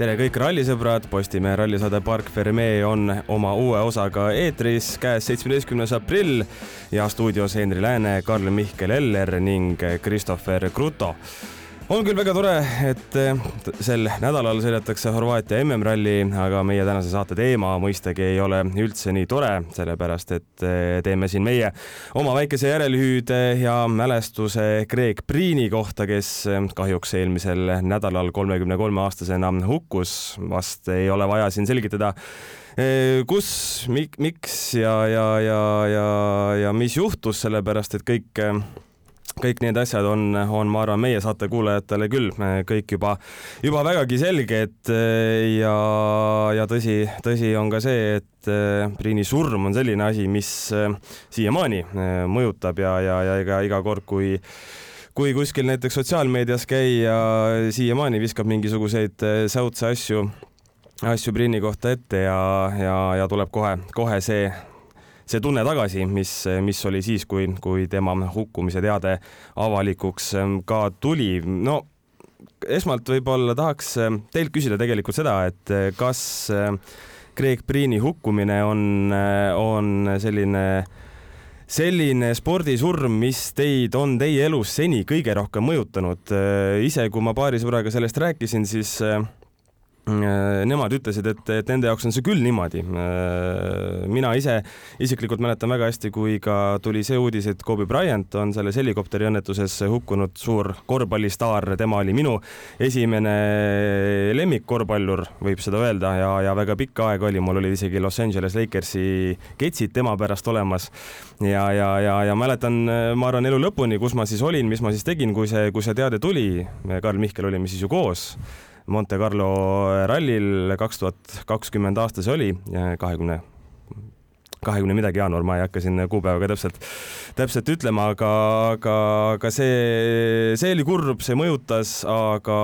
tere kõik rallisõbrad, Postimehe rallisaade Park Fermee on oma uue osaga eetris, käes seitsmeteistkümnes aprill ja stuudios Henri Lääne, Karl-Mihkel Eller ning Christopher Kruto on küll väga tore, et eh, sel nädalal sõidetakse Horvaatia MM-ralli, aga meie tänase saate teema mõistagi ei ole üldse nii tore, sellepärast et eh, teeme siin meie oma väikese järelhüüde ja mälestuse Greg Priini kohta, kes eh, kahjuks eelmisel nädalal kolmekümne kolme aastasena hukkus. vast ei ole vaja siin selgitada kus, miks ja, ja, ja, ja, ja mis juhtus, sellepärast et kõik kõik need asjad on, on, ma arvan, meie saate kuulajatele küll kõik juba, juba vägagi selged ja, ja tõsi, tõsi on ka see, et eh, Priini surm on selline asi, mis eh, siiamaani eh, mõjutab ja, ja, ja ega iga kord, kui kui kuskil näiteks sotsiaalmeedias käia, siiamaani viskab mingisuguseid säutse asju, asju Priini kohta ette ja, ja, ja tuleb kohe, kohe see see tunne tagasi, mis, mis oli siis, kui, kui tema hukkumise teade avalikuks ähm, ka tuli. no esmalt võib-olla tahaks ähm, teilt küsida tegelikult seda, et äh, kas Craig ähm, Priini hukkumine on, äh, on selline selline spordisurm, mis teid on teie elus seni kõige rohkem mõjutanud. Äh, ise, kui ma paari sõbraga sellest rääkisin, siis nemad ütlesid, et, et nende jaoks on see küll niimoodi. Äh, mina ise isiklikult mäletan väga hästi, kui ka tuli see uudis, et Kobe Bryant on selles helikopteriõnnetuses hukkunud, suur korvpallistaar, tema oli minu esimene lemmikkorvpallur, võib seda öelda, ja, ja väga pikka aega oli, mul olid isegi Los Angeles Lakersi ketsid tema pärast olemas. ja, ja, ja, ja mäletan, ma arvan, elu lõpuni, kus ma siis olin, mis ma siis tegin, kui see, kui see teade tuli, Karl Mihkel olime siis ju koos Monte Carlo rallil kaks tuhat kakskümmend aasta see oli, kahekümne kahekümne midagi jaanuar, ma ei hakka siin kuupäeva ka täpselt, täpselt ütlema, aga, aga, aga see, see oli kurb, see mõjutas, aga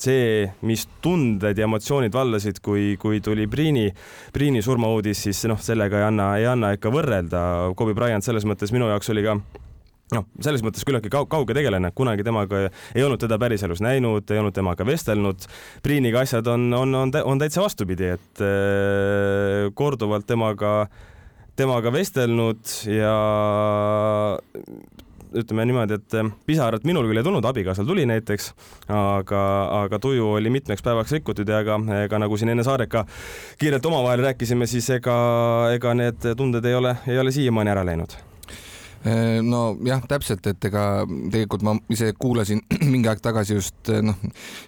see, mis tunded ja emotsioonid vallasid, kui, kui tuli Priini, Priini surmauudis, siis noh, sellega ei anna, ei anna ikka võrrelda. Kobe Bryant selles mõttes minu jaoks oli ka noh, selles mõttes küllaltki kauge tegelane, kunagi temaga ei olnud teda päriselus näinud, ei olnud temaga vestelnud. Priiniga asjad on, on, on, on täitsa vastupidi, et äh, korduvalt temaga, temaga vestelnud ja ütleme niimoodi, et pisarat minul küll ei tulnud, abikaasal tuli näiteks, aga, aga tuju oli mitmeks päevaks rikutud ja ega, ega nagu siin enne Saareka kiirelt omavahel rääkisime, siis ega, ega need tunded ei ole, ei ole siiamaani ära läinud Äh, nojah, täpselt, et ega tegelikult ma ise kuulasin mingi aeg tagasi just äh, noh,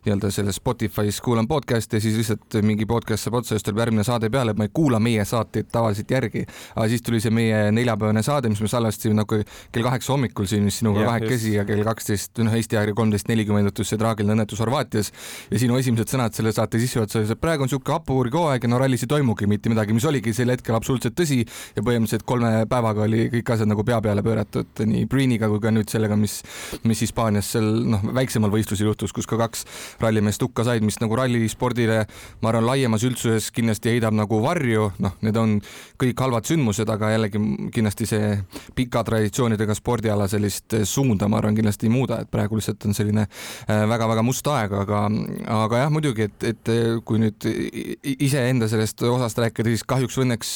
nii-öelda selles Spotify's kuulan podcast'i ja siis lihtsalt mingi podcast saab otsa, siis tuleb järgmine saade peale, et ma ei kuula meie saateid tavaliselt järgi. aga siis tuli see meie neljapäevane saade, mis me salvestasime nagu kell kaheksa hommikul siin sinuga kahekesi ja kell kaksteist, noh Eesti ajaga kolmteist nelikümmend juhtus see traagiline õnnetus Horvaatias. ja sinu esimesed sõnad selle saate sissejuhatuses, et praegu on sihuke hapuurik hooaeg ja no rallis ei toimugi mitte midagi, mis oligi sel hetkel absoluutselt tõsi ja põhimõtteliselt kolme päevaga oli kõik asjad nagu pea peale pööratud nii Preeniga kui ka nüüd sellega, mis, mis Hispaanias seal noh, väiksemal võistlusel juhtus, kus ka kaks rallimeest hukka said, mis nagu rallispordile, ma arvan, laiemas üldsuses kindlasti heidab nagu varju, noh, need on kõik halvad sündmused, aga jällegi kindlasti see pika traditsioonidega spordiala sellist suunda, ma arvan, kindlasti ei muuda, et praegu lihtsalt on selline väga-väga äh, must aeg, aga, aga jah, muidugi, et, et kui nüüd iseenda sellest osast rääkida, siis kahjuks või õnneks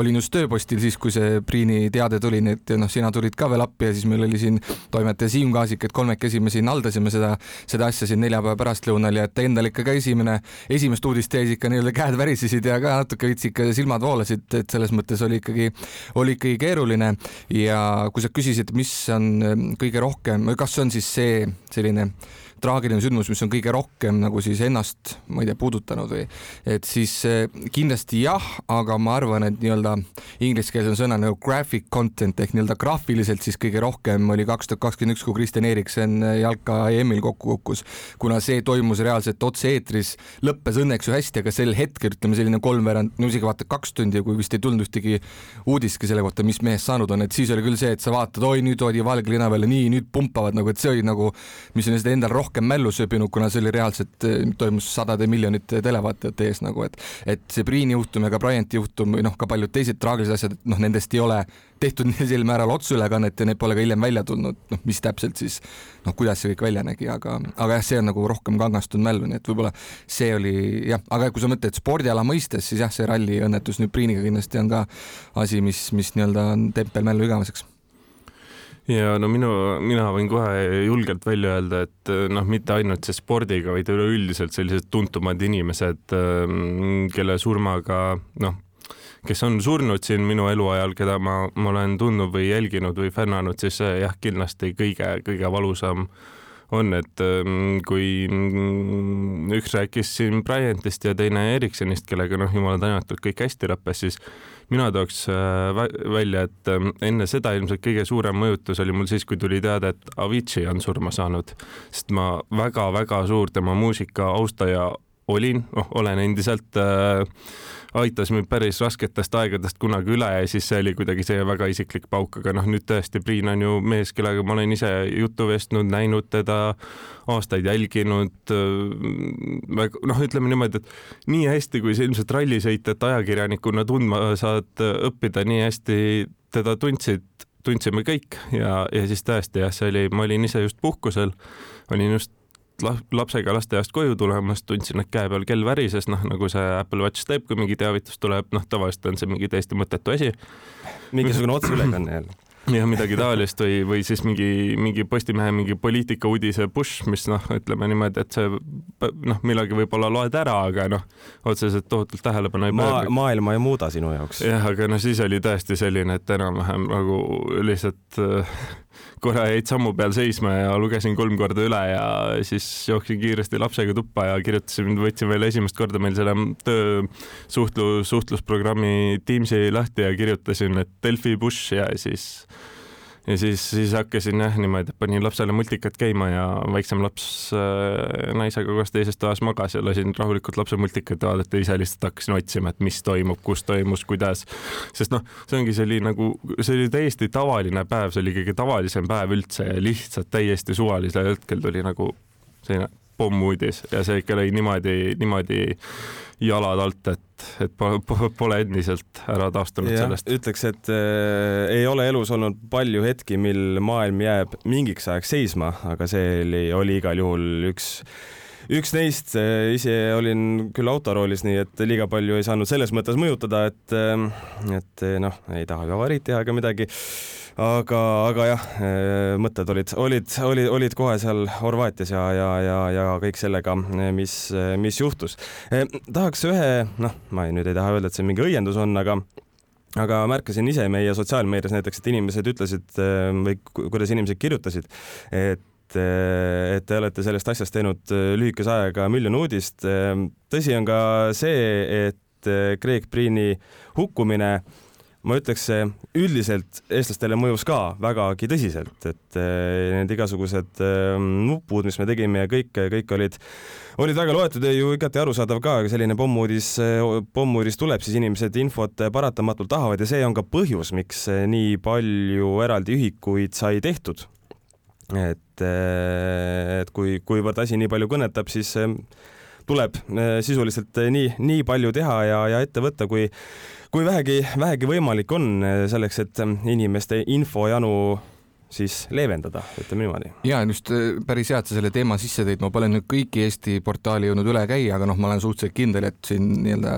olin just tööpostil siis, kui see Priini teade tuli, nii et noh, sina tulid ka veel appi ja siis meil oli siin toimetaja Siim Kaasik, et kolmekesi me siin haldasime seda, seda asja siin neljapäeva pärastlõunal ja et endal ikka ka esimene, esimest uudist tees ikka nii-öelda käed värisesid ja ka natuke veits ikka silmad voolasid, et selles mõttes oli ikkagi, oli ikkagi keeruline. Ja kui sa küsisid, mis on kõige rohkem, kas see on siis see selline traagiline sündmus, mis on kõige rohkem nagu siis ennast, ma ei tea, puudutanud või et siis eh, kindlasti jah, aga ma arvan, et nii-öelda ingliskeelse sõna nagu graphic content ehk nii-öelda graafiliselt siis kõige rohkem oli kaks tuhat kakskümmend üks, kui Kristjan Eriksen jalka EM-il kokku kukkus, kuna see toimus reaalselt otse-eetris, lõppes õnneks ju hästi, aga sel hetkel ütleme selline kolmveerand, no isegi vaata kaks tundi, kui vist ei tulnud ühtegi uudistki selle kohta, mis mehest saanud on, et siis oli küll see, et sa vaatad, oi nüüd toodi valge lina peale, nii nüüd pumpavad nagu, et see oli nagu, mis on endal rohkem rohkem mällu sööbinud, kuna see oli reaalselt, toimus sadade miljonite televaatajate ees nagu, et, et see Priini juhtum ja ka Bryanti juhtum või noh, ka paljud teised traagilised asjad, noh, nendest ei ole tehtud sel määral otseülekannet ja need pole ka hiljem välja tulnud, noh, mis täpselt siis noh, kuidas see kõik välja nägi, aga, aga jah, see on nagu rohkem kangastunud mällu, nii et võib-olla see oli jah, aga kui sa mõtled spordiala mõistes, siis jah, see ralliõnnetus nüüd Priiniga kindlasti on ka asi, mis, mis nii-öelda on tempel mällu igaveseks ja no minu, mina võin kohe julgelt välja öelda, et noh, mitte ainult see spordiga, vaid üleüldiselt sellised tuntumad inimesed, kelle surmaga noh kes on surnud siin minu eluajal, keda ma, ma olen tundnud või jälginud või fännanud, siis jah, kindlasti kõige-kõige valusam on, et ähm, kui üks rääkis siin Bryantist ja teine Ericssonist, kellega noh, jumala tänatud, kõik hästi lõppes, siis mina tooks äh, välja, et ähm, enne seda ilmselt kõige suurem mõjutus oli mul siis, kui tuli teada, et Avicii on surma saanud, sest ma väga-väga suur tema muusika austaja olin, noh, olen endiselt äh, aitas mind päris rasketest aegadest kunagi üle ja siis see oli kuidagi see väga isiklik pauk, aga noh, nüüd tõesti Priin on ju mees, kellega ma olen ise juttu vestnud, näinud teda, aastaid jälginud. Äh, noh, ütleme niimoodi, et nii hästi, kui sa ilmselt rallisõitjat ajakirjanikuna tundma saad õppida, nii hästi teda tundsid tundsime kõik ja, ja siis tõesti jah, see oli, ma olin ise just puhkusel, olin just lapsega lasteaiast koju tulemas, tundsin, et käe peal kell värises, noh nagu see Apple Watch teeb, kui mingi teavitus tuleb, noh tavaliselt on see mingi täiesti mõttetu asi. mingisugune otseülekanne jälle jah, midagi taolist või, või siis mingi, mingi Postimehe mingi poliitikauudise push, mis noh, ütleme niimoodi, et see noh, millalgi võib-olla loed ära, aga noh, otseselt tohutult tähelepanu ei pööra Ma,. maailma ei muuda sinu jaoks. jah, aga no siis oli tõesti selline, et enam-vähem nagu lihtsalt äh, korra jäid sammu peal seisma ja lugesin kolm korda üle ja siis jooksin kiiresti lapsega tuppa ja kirjutasin, võtsin veel esimest korda meil selle töö suhtlu, suhtlusprogrammi Teamsi lahti ja kirjutasin, et Delfi Bush ja siis ja siis, siis hakkasin jah niimoodi, et panin lapsele multikat käima ja väiksem laps äh, naisega koos teises toas magas ja lasin rahulikult lapse multikat vaadata ise lihtsalt hakkasin otsima, et mis toimub, kus toimus, kuidas. sest noh, see ongi, oli nagu, see oli täiesti tavaline päev, see oli kõige tavalisem päev üldse ja lihtsalt täiesti suvalisel hetkel tuli nagu selline pommuudis ja see ikka lõi niimoodi, niimoodi jalad alt, et, et pole, endiselt ära taastunud ja, sellest. ütleks, et äh, ei ole elus olnud palju hetki, mil maailm jääb mingiks ajaks seisma, aga see oli, oli igal juhul üks üks neist, äh, ise olin küll autoroolis, nii et liiga palju ei saanud selles mõttes mõjutada, et, äh, et noh, ei taha ka avarit teha ega midagi aga, aga jah, eh, mõtted olid, olid, olid, olid kohe seal Horvaatias ja, ja, ja, ja kõik sellega, mis, mis juhtus. Eh, tahaks ühe, noh, ma ei, nüüd ei taha öelda, et see mingi õiendus on, aga aga märkasin ise meie sotsiaalmeedias näiteks, et inimesed ütlesid eh, või kuidas inimesed kirjutasid, et et te olete sellest asjast teinud lühikese ajaga miljon uudist. tõsi on ka see, et Craig Priini hukkumine ma ütleks, üldiselt eestlastele mõjus ka vägagi tõsiselt, et eh, need igasugused eh, nupud, mis me tegime ja kõik, kõik olid, olid väga loetud ja ju igati arusaadav ka, selline pommuudis, pommuudis tuleb, siis inimesed infot paratamatult tahavad ja see on ka põhjus, miks nii palju eraldi ühikuid sai tehtud. et, eh, et kui, kuivõrd asi nii palju kõnetab, siis tuleb sisuliselt nii, nii palju teha ja, ja ette võtta, kui kui vähegi, vähegi võimalik on eh, selleks, et eh, inimeste infojanu siis leevendada, ütleme niimoodi. ja just äh, päris hea, et sa selle teema sisse tõid, ma pole nüüd kõiki Eesti portaali jõudnud üle käia, aga noh, ma olen suhteliselt kindel, et siin nii-öelda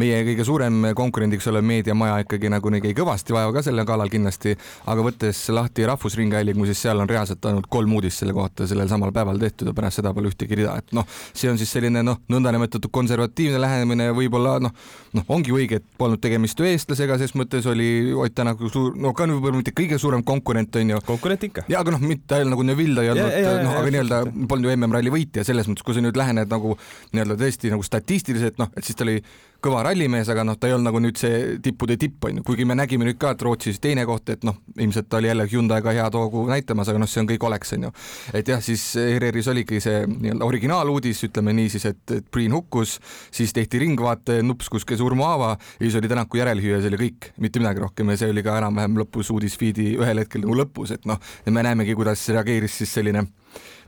meie kõige suurem konkurendiks olev meediamaja ikkagi nagu nägi kõvasti vaeva ka selle kallal kindlasti, aga võttes lahti Rahvusringhäälingu, siis seal on reaalselt ainult kolm uudist selle kohta sellel samal päeval tehtud ja pärast seda pole ühtegi rida, et noh, see on siis selline noh, nõndanimetatud konservatiivne lähenemine võib-olla noh, noh, ongi õige, et polnud tegemist ju eestlasega, ses mõttes oli Ott Tänak suur, no ka võib-olla mitte kõige suurem konkurent on ju konkurent ikka. ja aga noh, mitte ainult nagu Neville ei olnud, noh, aga nii-öelda polnud ju MM-ralli võitja selles mõttes, kui sa nüüd lähened nagu nii-öelda tõesti nagu statistiliselt, noh, et siis ta oli kõva rallimees, aga noh, ta ei olnud nagu nüüd see tippude tipp, on ju, kuigi me nägime nüüd ka, et Rootsis teine koht, et noh, ilmselt ta oli jälle Hyundai'ga head hoogu näitamas, aga noh, see on kõik oleks, on ju. et jah, siis ERR-is oligi see nii-öelda originaaluudis, ütleme nii siis, et, et Priin hukkus, siis tehti ringvaate, nupskus surmahaava ja siis oli Tänaku järelhüüa, see oli kõik, mitte midagi rohkem ja see oli ka enam-vähem lõpus uudisfeedi ühel hetkel nagu lõpus, et noh, me näemegi, kuidas reageeris siis selline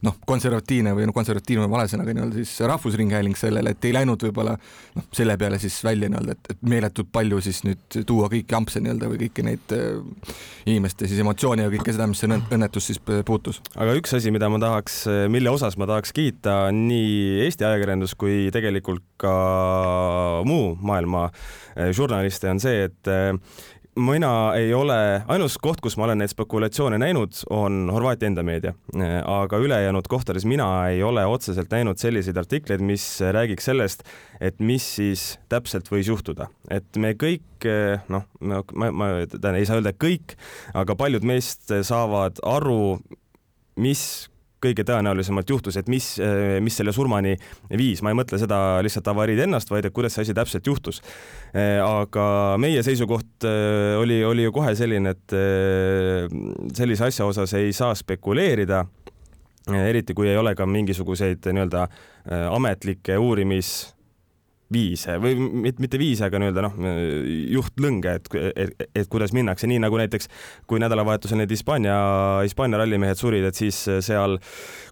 noh, konservatiivne või noh, konservatiivne on vale sõna, aga nii-öelda siis Rahvusringhääling sellele, et ei läinud võib-olla noh, selle peale siis välja nii-öelda, et, et meeletult palju siis nüüd tuua kõiki ampse nii-öelda või kõiki neid äh, inimeste siis emotsioone ja kõike seda, mis see õnnetus siis puutus. aga üks asi, mida ma tahaks, mille osas ma tahaks kiita nii Eesti ajakirjandus kui tegelikult ka muu maailma äh, žurnaliste, on see, et äh, mina ei ole, ainus koht, kus ma olen neid spekulatsioone näinud, on Horvaatia enda meedia, aga ülejäänud kohtades mina ei ole otseselt näinud selliseid artikleid, mis räägiks sellest, et mis siis täpselt võis juhtuda, et me kõik noh, ma, ma, ma tähendab, ei saa öelda kõik, aga paljud meist saavad aru, mis kõige tõenäolisemalt juhtus, et mis, mis selle surmani viis, ma ei mõtle seda lihtsalt avariid ennast, vaid et kuidas see asi täpselt juhtus. aga meie seisukoht äh, oli, oli ju kohe selline, et äh, sellise asja osas ei saa spekuleerida eriti kui ei ole ka mingisuguseid nii-öelda äh, ametlikke uurimis viise või mitte, viise, aga nii-öelda noh, juhtlõnge, et, et, et kuidas minnakse, nii nagu näiteks kui nädalavahetusel need Hispaania, Hispaania rallimehed surid, et siis seal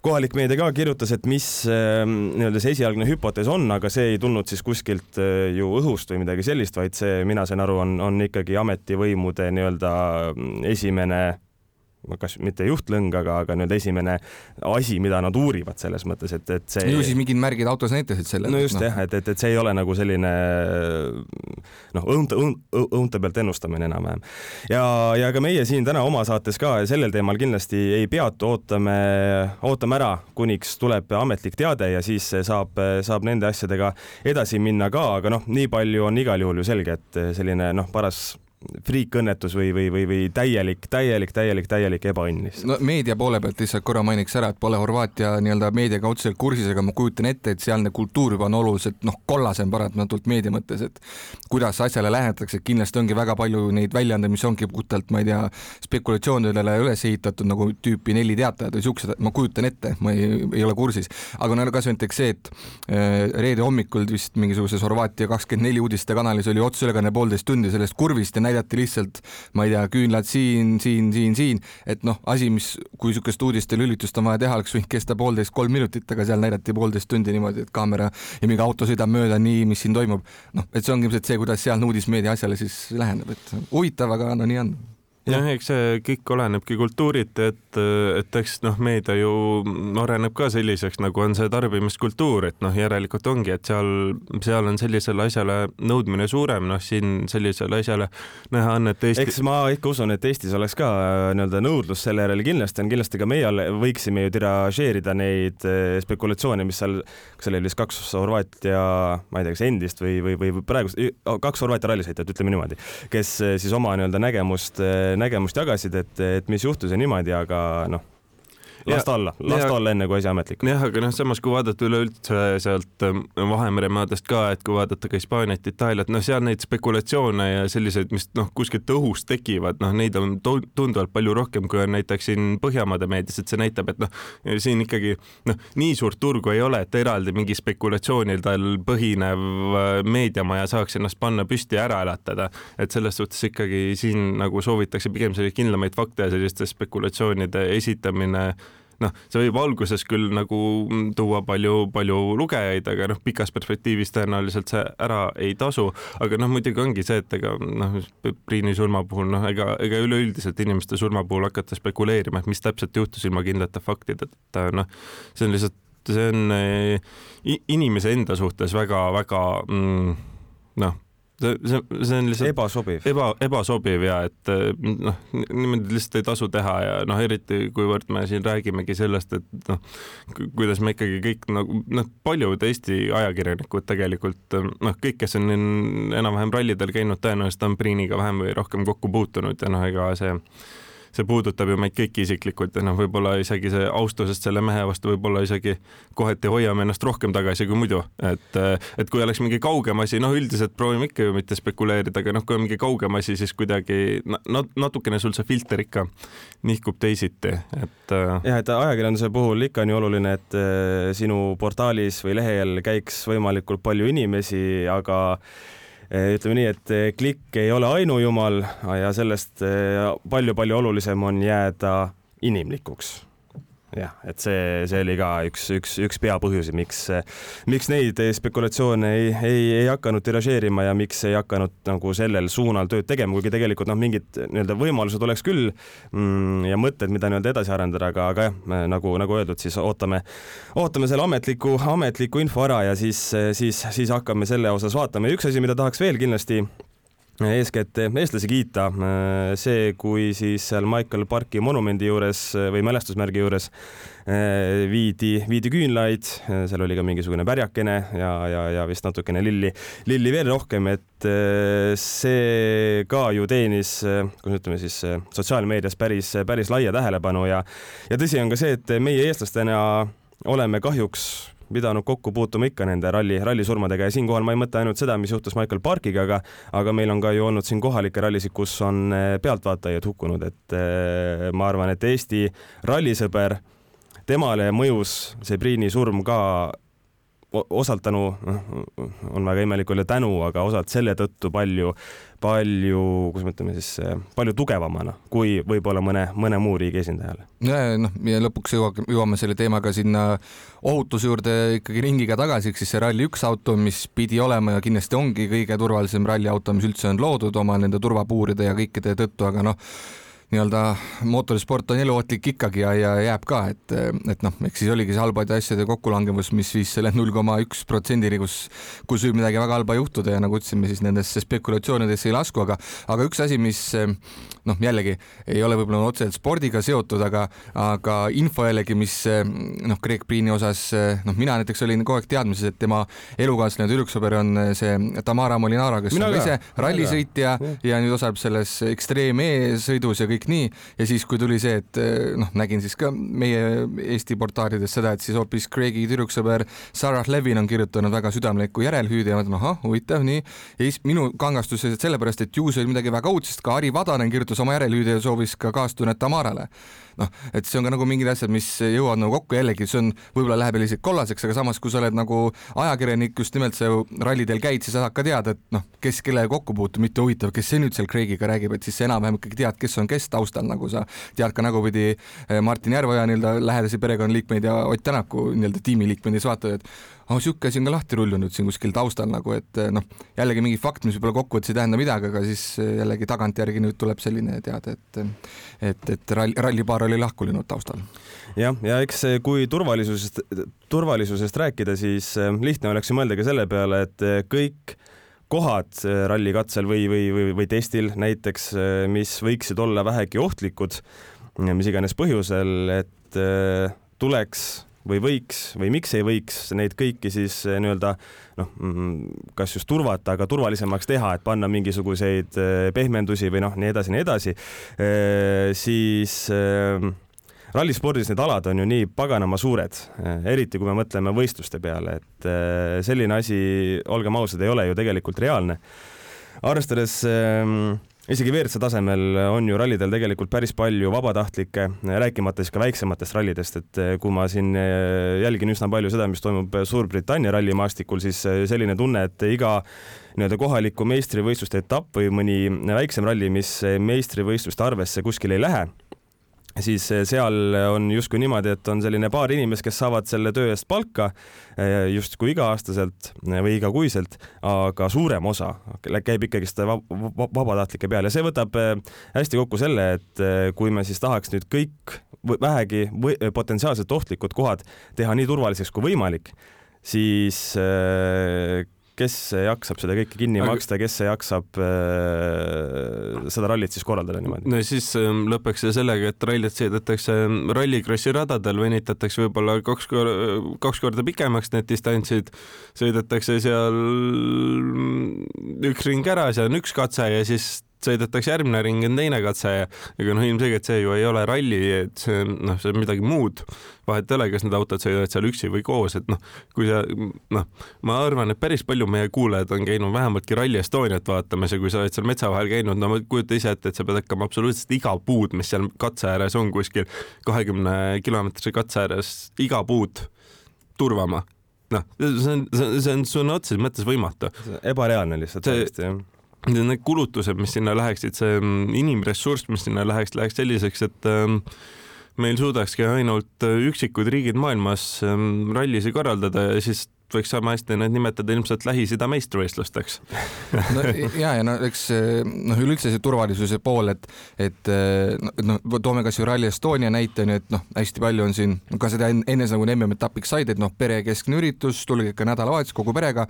kohalik meedia ka kirjutas, et mis nii-öelda see esialgne hüpotees on, aga see ei tulnud siis kuskilt ju õhust või midagi sellist, vaid see, mina sain aru, on, on ikkagi ametivõimude nii-öelda esimene kas mitte juhtlõng, aga, aga nüüd esimene asi, mida nad uurivad selles mõttes, et, et see. ju siis mingid märgid autos näitasid selle. no just no. jah, et, et, et see ei ole nagu selline noh, õunte, õunte pealt ennustamine enam-vähem. ja, ja ka meie siin täna oma saates ka sellel teemal kindlasti ei peatu, ootame, ootame ära, kuniks tuleb ametlik teade ja siis saab, saab nende asjadega edasi minna ka, aga noh, nii palju on igal juhul ju selge, et selline noh, paras friikõnnetus või, või, või, või täielik, täielik, täielik, täielik ebaõnn lihtsalt. no meedia poole pealt lihtsalt korra mainiks ära, et pole Horvaatia nii-öelda meediaga otseselt kursis, aga ma kujutan ette, et sealne kultuur juba on oluliselt noh, kollasem paratamatult meedia mõttes, et kuidas asjale lähenetakse, kindlasti ongi väga palju neid väljaandeid, mis ongi puhtalt, ma ei tea, spekulatsioonidele üles ehitatud nagu tüüpi Neli Teatajad või siuksed, ma kujutan ette, ma ei, ei ole kursis, aga no kasvõi näiteks see, et äh, reede hommikul vist mingisuguses Horvaatia kakskümmend neli uudistekanalis oli otseülekanne poolteist tundi sellest kurvist ja näidati lihtsalt, ma ei tea, küünlad siin, siin, siin, siin, et noh, asi, mis, kui niisugust uudiste lülitust on vaja teha, oleks võinud kesta poolteist, kolm minutit, aga seal näidati poolteist tundi niimoodi, et kaamera ja mingi auto sõidab mööda, nii, mis siin toimub. noh, et see ongi ilmselt see, kuidas sealne uudismeedia asjale siis läheneb, et huvitav, aga no nii on jah, eks see kõik olenebki kultuuriti, et, et eks noh, meedia ju areneb ka selliseks, nagu on see tarbimiskultuur, et noh, järelikult ongi, et seal, seal on sellisele asjale nõudmine suurem, noh, siin sellisele asjale näha on, et Eesti. eks ma ikka usun, et Eestis oleks ka äh, nii-öelda nõudlus selle järele kindlasti on, kindlasti ka meie võiksime ju tiražeerida neid äh, spekulatsioone, mis seal, kas seal oli vist kaks Horvaatia, ma ei tea, kas endist või, või, või praegust, kaks Horvaatia rallisõitjat, ütleme niimoodi, kes äh, siis oma nii-öelda nägemust nägemust jagasid, et, et mis juhtus ja niimoodi, aga noh las ta olla, las ta olla enne kui asi ametlik. jah, aga noh, samas kui vaadata üleüldse sealt ähm, Vahemere maadest ka, et kui vaadata ka Hispaaniat, Itaaliat, noh, seal neid spekulatsioone ja selliseid, mis noh, kuskilt õhust tekivad, noh, neid on tunduvalt palju rohkem, kui on näiteks siin Põhjamaade meedias, et see näitab, et noh, siin ikkagi noh, nii suurt turgu ei ole, et eraldi mingi spekulatsioonidel põhinev äh, meediamaja saaks ennast panna püsti ja ära elatada. et selles suhtes ikkagi siin nagu soovitakse pigem selliseid kindlamaid fakte ja selliste spekulatsioonide esitamine noh, see võib alguses küll nagu tuua palju-palju lugejaid, aga noh, pikas perspektiivis tõenäoliselt see ära ei tasu. aga noh, muidugi ongi see, et ega noh, Priini surma puhul noh, ega, ega üleüldiselt inimeste surma puhul hakata spekuleerima, et mis täpselt juhtus ilma kindlate faktideta, noh, see on lihtsalt, see on eh, inimese enda suhtes väga-väga mm, noh see, see, on lihtsalt ebasobiv, eba, ebasobiv ja et noh, niimoodi lihtsalt ei tasu teha ja noh, eriti kuivõrd me siin räägimegi sellest, et noh, kuidas me ikkagi kõik nagu noh, paljud Eesti ajakirjanikud tegelikult noh, kõik, kes on enam-vähem rallidel käinud, tõenäoliselt on Priiniga vähem või rohkem kokku puutunud ja noh, ega see see puudutab ju meid kõiki isiklikult ja noh, võib-olla isegi see austusest selle mehe vastu võib-olla isegi kohati hoiame ennast rohkem tagasi kui muidu, et, et kui oleks mingi kaugem asi, noh, üldiselt proovime ikka ju mitte spekuleerida, aga noh, kui on mingi kaugem asi, siis kuidagi natukene sul see filter ikka nihkub teisiti, et. jah, et ajakirjanduse puhul ikka on ju oluline, et sinu portaalis või lehel käiks võimalikult palju inimesi, aga ütleme nii, et eh, klikk ei ole ainujumal ja sellest palju-palju eh, olulisem on jääda inimlikuks jah, et see, see oli ka üks, üks, üks peapõhjusi, miks, miks neid spekulatsioone ei, ei, ei hakanud tiražeerima ja miks ei hakanud nagu sellel suunal tööd tegema, kuigi tegelikult noh, mingid nii-öelda võimalused oleks küll mm, ja mõtted, mida nii-öelda edasi arendada, aga, aga jah, nagu, nagu öeldud, siis ootame, ootame selle ametliku, ametliku info ära ja siis, siis, siis hakkame selle osas vaatama. Ja üks asi, mida tahaks veel kindlasti eeskätt eestlasi kiita. see, kui siis seal Michael Parki monumendi juures või mälestusmärgi juures eh, viidi, viidi küünlaid, seal oli ka mingisugune pärjakene ja, ja, ja vist natukene lilli, lilli veel rohkem, et eh, see ka ju teenis, kuidas ütleme siis sotsiaalmeedias päris, päris laia tähelepanu ja, ja tõsi on ka see, et meie eestlastena oleme kahjuks pidanud kokku puutuma ikka nende ralli, rallisurmadega ja siinkohal ma ei mõtle ainult seda, mis juhtus Michael Parkiga, aga, aga meil on ka ju olnud siin kohalikke rallisid, kus on eh, pealtvaatajaid hukkunud, et eh, ma arvan, et Eesti rallisõber, temale mõjus see Priini surm ka osalt tänu, noh, on väga imelik öelda tänu, aga osalt selle tõttu palju, palju, kuidas me ütleme siis, palju tugevamana kui võib-olla mõne, mõne muu riigi esindajale. noh, ja lõpuks jõuame, jõuame selle teemaga sinna ohutuse juurde ikkagi ringiga tagasi, ehk siis see Rally1 auto, mis pidi olema ja kindlasti ongi kõige turvalisem ralliauto, mis üldse on loodud oma nende turvapuuride ja kõikide tõttu, aga noh, nii-öelda mootorisport on eluohtlik ikkagi ja, ja jääb ka, et, et noh, eks siis oligi see halbade asjade kokkulangevus, mis viis selle null koma üks protsendini, kus, kus võib midagi väga halba juhtuda ja nagu ütlesime, siis nendesse spekulatsioonidesse ei lasku, aga, aga üks asi, mis noh, jällegi ei ole võib-olla otseselt spordiga seotud, aga, aga info jällegi, mis noh, Greg Priini osas, noh, mina näiteks olin kogu aeg teadmises, et tema elukaaslane, tüdruksõber on see Tamara Molinara, kes mina on ka ise rallisõitja ja. ja nüüd osaleb selles ekstreem E-sõidus ja kõik nii ja siis, kui tuli see, et eh, noh, nägin siis ka meie Eesti portaalides seda, et siis hoopis Craigi tüdruksõber Sarah Levin on kirjutanud väga südamlikku järelhüüde ja ma mõtlen, ahah, huvitav, nii. ja siis minu kangastus sellepärast, et ju see oli midagi väga uudset, ka Ari Vadanen kirjutas oma järelhüüde ja soovis ka kaastunnet Tamarale. Noh, et see on ka nagu mingid asjad, mis jõuavad nagu kokku, jällegi see on, võib-olla läheb veel isegi kollaseks, aga samas, kui sa oled nagu ajakirjanik, just nimelt sa ju rallidel käid, siis sa saad ka teada, et noh, kes kellega kokku puutub, mitte huvitav, kes see nüüd seal Craigiga räägib, et siis sa enam-vähem ikkagi tead, kes on kes taustal, nagu sa tead ka nägupidi eh, Martin Järveoja nii-öelda lähedasi perekonnaliikmeid ja Ott Tänaku nii-öelda tiimiliikmeid ja siis vaatad, et oh, sihuke asi on ka lahti rullunud siin kuskil taustal nagu, et eh, noh, jällegi mingi fakt, mis võib-olla kokkuvõttes ei tähenda midagi, aga siis eh, jällegi tagantjärgi nüüd tuleb selline teade, et et, et ralli, rallipaar oli lahku läinud taustal. jah, ja eks kui turvalisusest, turvalisusest rääkida, siis eh, lihtne oleks ju mõelda ka selle peale, et kõik kohad rallikatsel või, või, või, või testil näiteks, mis võiksid olla vähegi ohtlikud, mis iganes põhjusel, et tuleks või võiks või miks ei võiks neid kõiki siis eh, nii-öelda noh, mm, kas just turvata, aga turvalisemaks teha, et panna mingisuguseid eh, pehmendusi või noh, nii edasi, nii edasi, eh, siis rallispordis need alad on ju nii paganama suured, eriti kui me mõtleme võistluste peale, et selline asi, olgem ausad, ei ole ju tegelikult reaalne. arvestades isegi WRC tasemel on ju rallidel tegelikult päris palju vabatahtlikke, rääkimata siis ka väiksematest rallidest, et eh, kui ma siin eh, jälgin üsna palju seda, mis toimub Suurbritannia rallimaastikul, siis eh, selline tunne, et iga nii-öelda kohaliku meistrivõistluste etapp või mõni väiksem ralli, mis meistrivõistluste arvesse kuskil ei lähe siis eh, seal on justkui niimoodi, et on selline paar inimest, kes saavad selle töö eest palka eh, justkui iga-aastaselt eh, või igakuiselt, aga suurem osa käib ikkagi seda vabatahtlike peal. Ja see võtab hästi kokku selle, et kui me siis tahaks nüüd kõik vähegi või potentsiaalselt ohtlikud kohad teha nii turvaliseks kui võimalik, siis kes jaksab seda kõike kinni Aga... maksta, kes jaksab äh, seda rallit siis korraldada niimoodi? no siis äh, lõpeks see sellega, et rallit sõidetakse rallikrossi radadel, venitatakse võib-olla kaks korda, kaks korda pikemaks need distantsid, sõidetakse seal üks ring ära, seal on üks katse ja siis sõidetakse järgmine ring, on teine katse ja ega noh, ilmselgelt see ju ei ole ralli, et see on noh, see on midagi muud. vahet ei ole, kas need autod sõidavad seal üksi või koos, et noh, kui sa noh, ma arvan, et päris palju meie kuulajad on käinud vähemaltki Rally Estoniat vaatamas ja kui sa oled seal metsa vahel käinud, no ma kujuta ise ette, et sa pead hakkama absoluutselt iga puud, mis seal katse ääres on kuskil kahekümne kilomeetrise katse ääres, iga puud turvama noh, see on, see on sõna otseses mõttes võimatu. ebareaalne lihtsalt täiesti jah need kulutused, mis sinna läheksid, see mm, inimressurss, mis sinna läheks, läheks selliseks, et ähm, meil suudakski ainult äh, üksikud riigid maailmas ähm, rallisid korraldada ja siis võiks sama hästi need nimetada ilmselt Lähis-Ida meistrivõistlusteks. No ja, ja no eks noh, üleüldse see turvalisuse pool, et, et noh, toome kasvõi Rally Estonia näite onju, et noh, hästi palju on siin ka seda enne nagu MM-etapiks said, et noh, perekeskne üritus, tulge ikka nädalavahetus kogu perega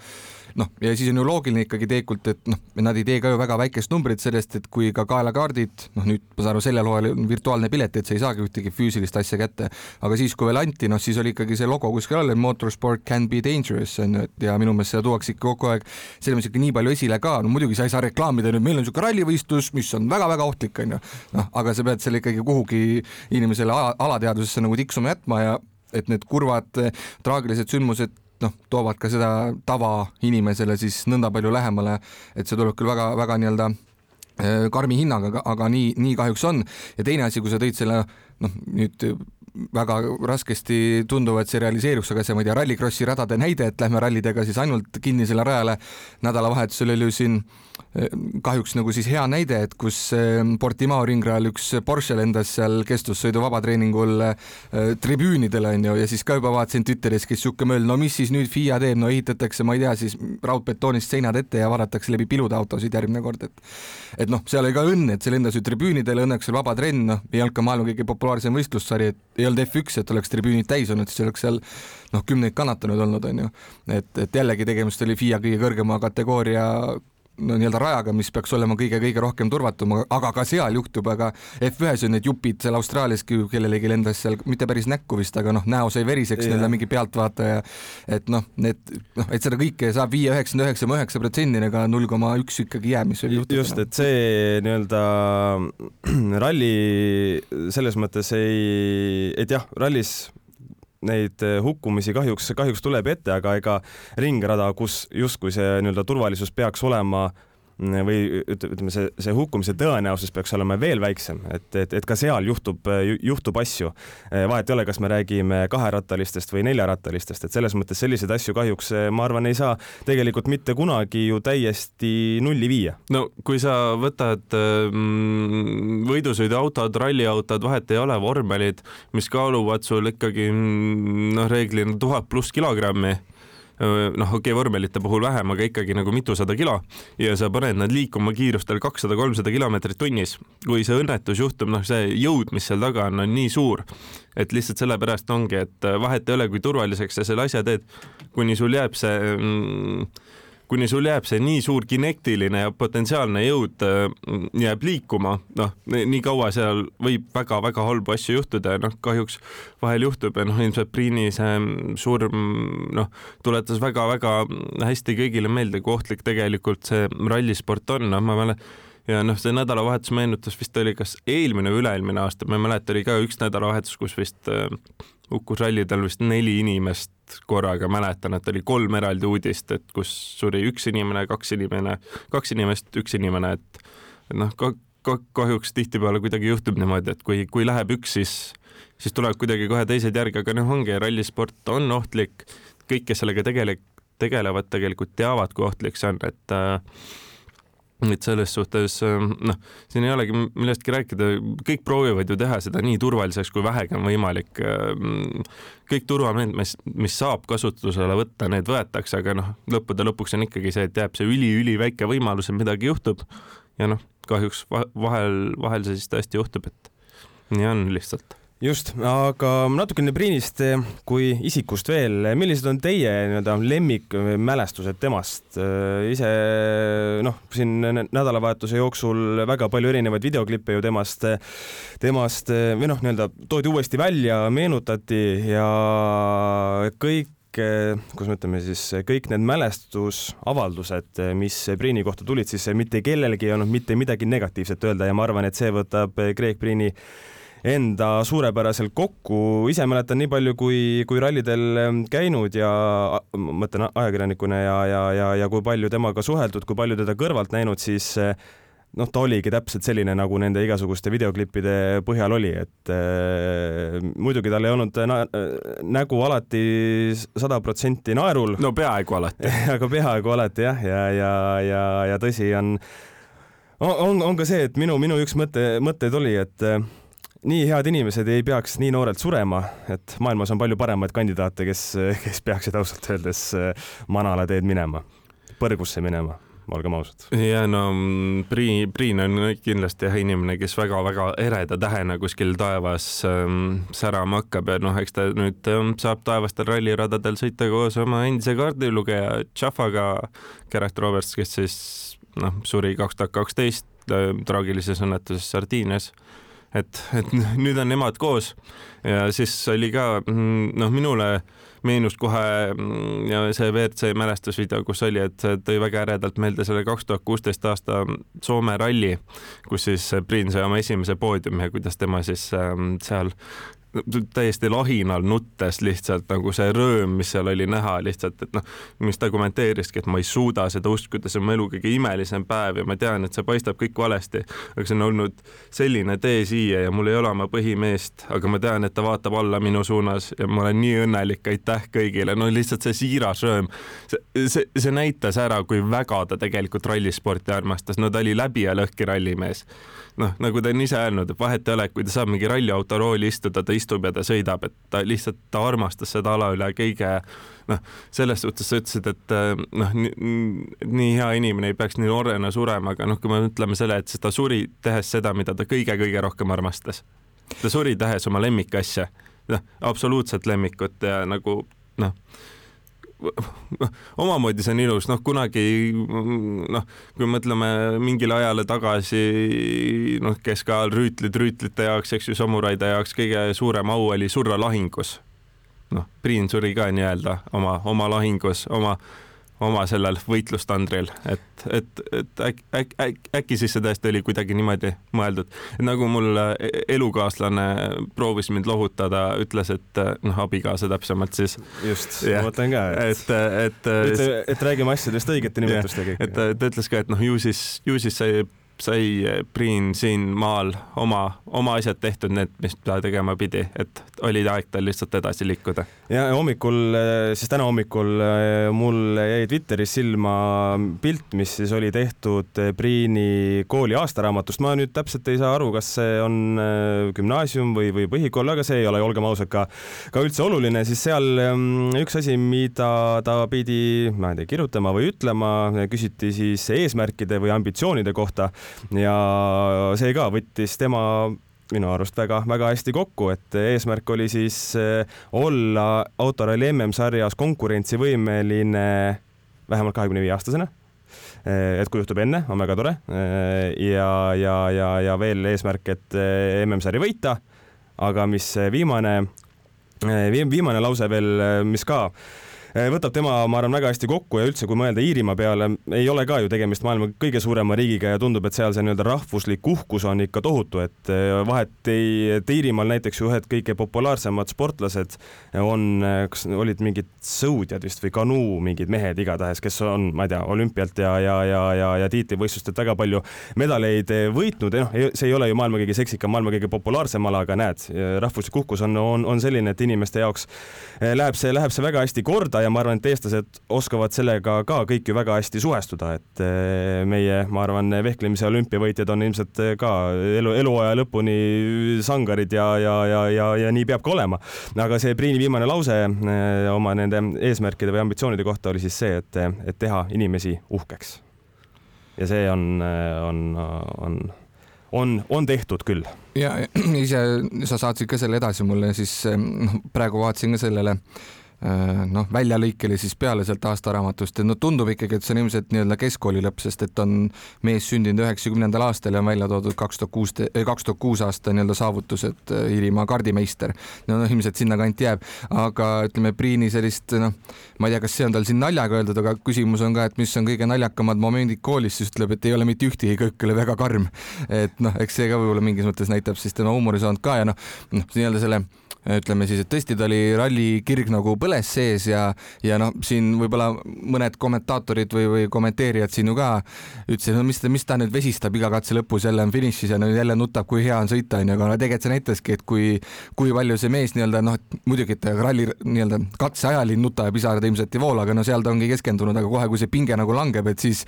noh, ja siis on ju loogiline ikkagi tegelikult, et noh, nad ei tee ka ju väga väikest numbrit sellest, et kui ka kaelakaardid, noh nüüd ma saan aru, sellel hooajal on virtuaalne pilet, et sa ei saagi ühtegi füüsilist asja kätte, aga siis, kui veel anti, noh siis oli ikkagi see logo kuskil all, et motorsport can be dangerous on ju, et ja minu meelest seda tuuakse ikka kogu aeg selles mõttes ikka nii palju esile ka, no muidugi sa ei saa reklaamida nüüd, meil on niisugune rallivõistlus, mis on väga-väga ohtlik, on ju, noh, aga sa pead selle ikkagi kuhugi inimesele alateadvusesse nagu tiksuma jätma ja et need kurvad traagilised sündmused noh, toovad ka seda tavainimesele siis nõnda palju lähemale, et see tuleb küll väga-väga nii-öelda äh, karmi hinnaga, aga, aga nii, nii kahjuks on. ja teine asi, kui sa tõid selle noh, nüüd väga raskesti tunduva, et see realiseeruks, aga see, ma ei tea, rallikrossi radade näide, et lähme rallidega siis ainult kinnisele rajale. nädalavahetusel oli ju siin eh, kahjuks nagu siis hea näide, et kus eh, Portimao ringrajal üks Porsche lendas seal kestvussõidu vabatreeningul äh, tribüünidele onju ja siis ka juba vaatasin Twitteris, kes sihuke möll, no mis siis nüüd FIA teeb, no ehitatakse, ma ei tea, siis raudbetoonist seinad ette ja vaadatakse läbi pilude autosid järgmine kord, et et noh, seal oli ka õnn, et see lendas ju tribüünidele, õnneks oli vaba trenn, noh, ei olnud ka maailma kõige populaarsem võistlussari, et ei olnud F1, et oleks tribüünid täis olnud, siis oleks seal noh, kümneid kannatanud olnud, onju. et, et jällegi tegemist oli FIA kõige kõrgema kategooria no nii-öelda rajaga, mis peaks olema kõige-kõige rohkem turvatum, aga ka seal juhtub, aga F1-s on need jupid seal Austraaliaski kellelegi lendas seal mitte päris näkku vist, aga noh, näo sai veriseks nii-öelda mingi pealtvaataja. et noh, need noh, et seda kõike saab viia üheksakümmend üheksa koma üheksa protsendini, aga null koma üks ikkagi jääb, mis oli juhtunud. just, et see nii-öelda ralli selles mõttes ei, et jah, rallis neid eh, hukkumisi kahjuks, kahjuks tuleb ette, aga ega ringrada, kus justkui see nii-öelda turvalisus peaks olema või ütleme, see, see hukkumise tõenäosus peaks olema veel väiksem, et, et, et ka seal juhtub, juhtub asju. vahet ei ole, kas me räägime kaherattalistest või neljarattalistest, et selles mõttes selliseid asju kahjuks ma arvan, ei saa tegelikult mitte kunagi ju täiesti nulli viia. no kui sa võtad mm, võidusõiduautod, ralliautod, vahet ei ole, vormelid, mis kaaluvad sul ikkagi mm, noh, reeglina tuhat pluss kilogrammi noh, okei okay,, vormelite puhul vähem, aga ikkagi nagu mitusada kilo ja sa paned nad liikuma kiirustel kakssada, kolmsada kilomeetrit tunnis. kui see õnnetus juhtub, noh, see jõud, mis seal taga on, on nii suur, et lihtsalt sellepärast ongi, et vahet ei ole, kui turvaliseks sa selle asja teed, kuni sul jääb see mm, kuni sul jääb see nii suur kinektiline ja potentsiaalne jõud äh, jääb liikuma, noh, nii kaua seal võib väga-väga halbu asju juhtuda ja noh, kahjuks vahel juhtub ja noh, ilmselt Priini see surm noh, tuletas väga-väga hästi kõigile meelde, kui ohtlik tegelikult see rallisport on, noh, ma mäletan ja noh, see nädalavahetus meenutas vist oli kas eelmine või üle-eelmine aasta, ma ei mäleta, oli ka üks nädalavahetus, kus vist äh, hukkus rallidel vist neli inimest korraga, mäletan, et oli kolm eraldi uudist, et kus suri üks inimene, kaks inimene, kaks inimest, üks inimene, et noh, ka, ka kahjuks tihtipeale kuidagi juhtub niimoodi, et kui, kui läheb üks, siis, siis tulevad kuidagi kohe teised järgi, aga noh, ongi rallisport on ohtlik. kõik, kes sellega tegele-, tegelevad, tegelikult teavad, kui ohtlik see on, et äh, et selles suhtes ähm, noh, siin ei olegi millestki rääkida, kõik proovivad ju teha seda nii turvaliseks kui vähegi on võimalik. Ähm, kõik turvameetmed, mis, mis saab kasutusele võtta, need võetakse, aga noh, lõppude lõpuks on ikkagi see, et jääb see üliüliväike võimalus, et midagi juhtub. ja noh, kahjuks vahel, vahel see siis tõesti juhtub, et nii on lihtsalt just, aga natukene Priinist kui isikust veel, millised on teie nii-öelda lemmikmälestused temast? ise noh, siin nädalavahetuse jooksul väga palju erinevaid videoklippe ju temast, temast või noh, nii-öelda toodi uuesti välja, meenutati ja kõik kuidas me ütleme siis, kõik need mälestusavaldused, mis Priini kohta tulid, siis mitte kellelgi ei olnud mitte midagi negatiivset öelda ja ma arvan, et see võtab Greg Priini enda suurepäraselt kokku, ise mäletan nii palju, kui, kui rallidel käinud ja mõtlen ajakirjanikuna ja, ja, ja, ja kui palju temaga suheldud, kui palju teda kõrvalt näinud, siis noh, ta oligi täpselt selline, nagu nende igasuguste videoklippide põhjal oli, et äh, muidugi tal ei olnud na nägu alati sada protsenti naerul. no peaaegu alati aga peaaegu alati jah, ja, ja, ja, ja tõsi on, on, on ka see, et minu, minu üks mõte, mõtteid oli, et äh, nii head inimesed ei peaks nii noorelt surema, et maailmas on palju paremaid kandidaate, kes, kes peaksid ausalt öeldes äh, manala teed minema, põrgusse minema olgem ausad. ja no Priin, Priin on kindlasti jah inimene, kes väga-väga ereda tähena kuskil taevas ähm, särama hakkab ja noh, eks ta nüüd ähm, saab taevastel ralliradadel sõita koos oma endise kaardilugeja Jaffaga, Gerrit Roberts, kes siis noh, suri kaks tuhat kaksteist äh, traagilises õnnetuses Sardiinias et, et nüüd on nemad koos. Ja siis oli ka mm, noh, minule meenus kohe mm, ja see WRC mälestusvideo, kus oli, et tõi väga äredalt meelde selle kaks tuhat kuusteist aasta Soome ralli, kus siis Priin sai oma esimese poodiumi ja kuidas tema siis ähm, seal täiesti lahinal nuttes lihtsalt nagu see rõõm, mis seal oli näha lihtsalt, et noh, mis ta kommenteeriski, et ma ei suuda seda uskuda, see on mu elu kõige imelisem päev ja ma tean, et see paistab kõik valesti, aga see on olnud selline tee siia ja mul ei ole oma põhimeest, aga ma tean, et ta vaatab alla minu suunas ja ma olen nii õnnelik, aitäh kõigile, no lihtsalt see siiras rõõm, see, see, see näitas ära, kui väga ta tegelikult rallisporti armastas, no ta oli läbi ja lõhki rallimees noh, nagu ta on ise öelnud, et vahet ei ole, kui ta saab mingi ralliauto rooli istuda, ta istub ja ta sõidab, et ta lihtsalt, ta armastas seda ala üle kõige noh, selles suhtes sa ütlesid, et noh, nii hea inimene ei peaks nii noorena surema, aga noh, kui me mõtleme selle, et ta suri tehes seda, mida ta kõige-kõige rohkem armastas. ta suri tehes oma lemmikasja, noh, absoluutset lemmikut ja nagu noh omamoodi see on ilus, noh, kunagi noh, kui mõtleme mingile ajale tagasi, noh, keskajal rüütlid rüütlite jaoks, eks ju, samuraide jaoks kõige suurem au oli surra lahingus. noh, Priin suri ka nii-öelda oma, oma lahingus, oma oma sellel võitlustandril, et, et, et äkki äk, äk, äkki siis see tõesti oli kuidagi niimoodi mõeldud. nagu mul e, elukaaslane proovis mind lohutada, ütles, et noh, abikaasa täpsemalt siis. just, ma mõtlen ka, et, et, et, et, et räägime asjadest õigete nimetustega. et ta ütles ka, et noh, ju siis, ju siis see sai Priin siin maal oma, oma asjad tehtud, need, mis ta tegema pidi, et oli aeg tal lihtsalt edasi liikuda. ja hommikul, siis täna hommikul äh, mul jäi Twitteris silma pilt, mis siis oli tehtud Priini kooli aastaraamatust. ma nüüd täpselt ei saa aru, kas see on gümnaasium või, või põhikool, aga see ei ole, olgem ausad, ka, ka üldse oluline, siis seal ähm, üks asi, mida ta pidi, ma ei tea, kirjutama või ütlema, küsiti siis eesmärkide või ambitsioonide kohta ja see ka võttis tema minu arust väga-väga hästi kokku, et eesmärk oli siis eh, olla autoralli MM-sarjas konkurentsivõimeline vähemalt kahekümne viie aastasena. Eh, et kui juhtub enne, on väga tore. Eh, ja, ja, ja, ja veel eesmärk, et MM-sari võita. aga mis viimane, viimane lause veel, mis ka võtab tema, ma arvan, väga hästi kokku ja üldse, kui mõelda Iirimaa peale, ei ole ka ju tegemist maailma kõige suurema riigiga ja tundub, et seal see nii-öelda rahvuslik uhkus on ikka tohutu, et eh, vahet ei, et Iirimaal näiteks ju ühed kõige populaarsemad sportlased on, eh, kas olid mingid sõudjad vist või kanuu mingid mehed igatahes, kes on, ma ei tea, olümpialt ja, ja, ja, ja, ja tiitlivõistlustelt väga palju medaleid võitnud ja noh, see ei ole ju maailma kõige seksikam, maailma kõige populaarsem ala, aga näed, rahvuslik uhkus on, on, on selline, et inimeste jaoks läheb see, läheb see väga hästi korda korda ja ma arvan, et eestlased oskavad sellega ka kõik ju väga hästi suhestuda, et eh, meie, ma arvan, vehklemise olümpiavõitjad on ilmselt eh, ka elu, eluaja lõpuni sangarid ja, ja, ja, ja, ja nii peab ka olema. aga see Priini viimane lause eh, oma nende eesmärkide või ambitsioonide kohta oli siis see, et, et teha inimesi uhkeks. ja see on, on, on on, on tehtud küll. ja ise sa saatsid ka selle edasi mulle, siis noh, praegu vaatasin ka sellele Äh, noh, väljalõikele siis peale sealt aastaraamatust, et no tundub ikkagi, et see on ilmselt nii-öelda keskkooli lõpp, sest et on mees sündinud üheksakümnendal aastal ja on välja toodud kaks tuhat kuus, eh, kaks tuhat kuus aasta nii-öelda saavutused eh, Iirimaa kardimeister. no ilmselt sinnakanti jääb, aga ütleme, Priini sellist noh, ma ei tea, kas see on tal siin naljaga öeldud, aga küsimus on ka, et mis on kõige naljakamad momendid koolis, siis ütleb, et ei ole mitte ühtegi, kõik oli väga karm. et noh, eks see ka võib-olla mingis mõttes näitab siis tema huumorisaanud ka ja noh, noh, nii-öelda selle ütleme siis, et tõesti ta oli ralli kirg nagu põles sees ja, ja noh, siin võib-olla mõned kommentaatorid või, või kommenteerijad siin ju ka ütlesid, no mis ta, mis ta nüüd vesistab iga katse lõpus jälle on finišis ja no jälle nutab, kui hea on sõita, onju, aga no tegelikult see näitaski, et kui, kui palju see mees nii-öelda noh, muidugi, et ralli nii-öelda katse ajal ei nuta ja pisarad ilmselt ei voola, aga no seal ta ongi keskendunud, aga kohe, kui see pinge nagu langeb, et siis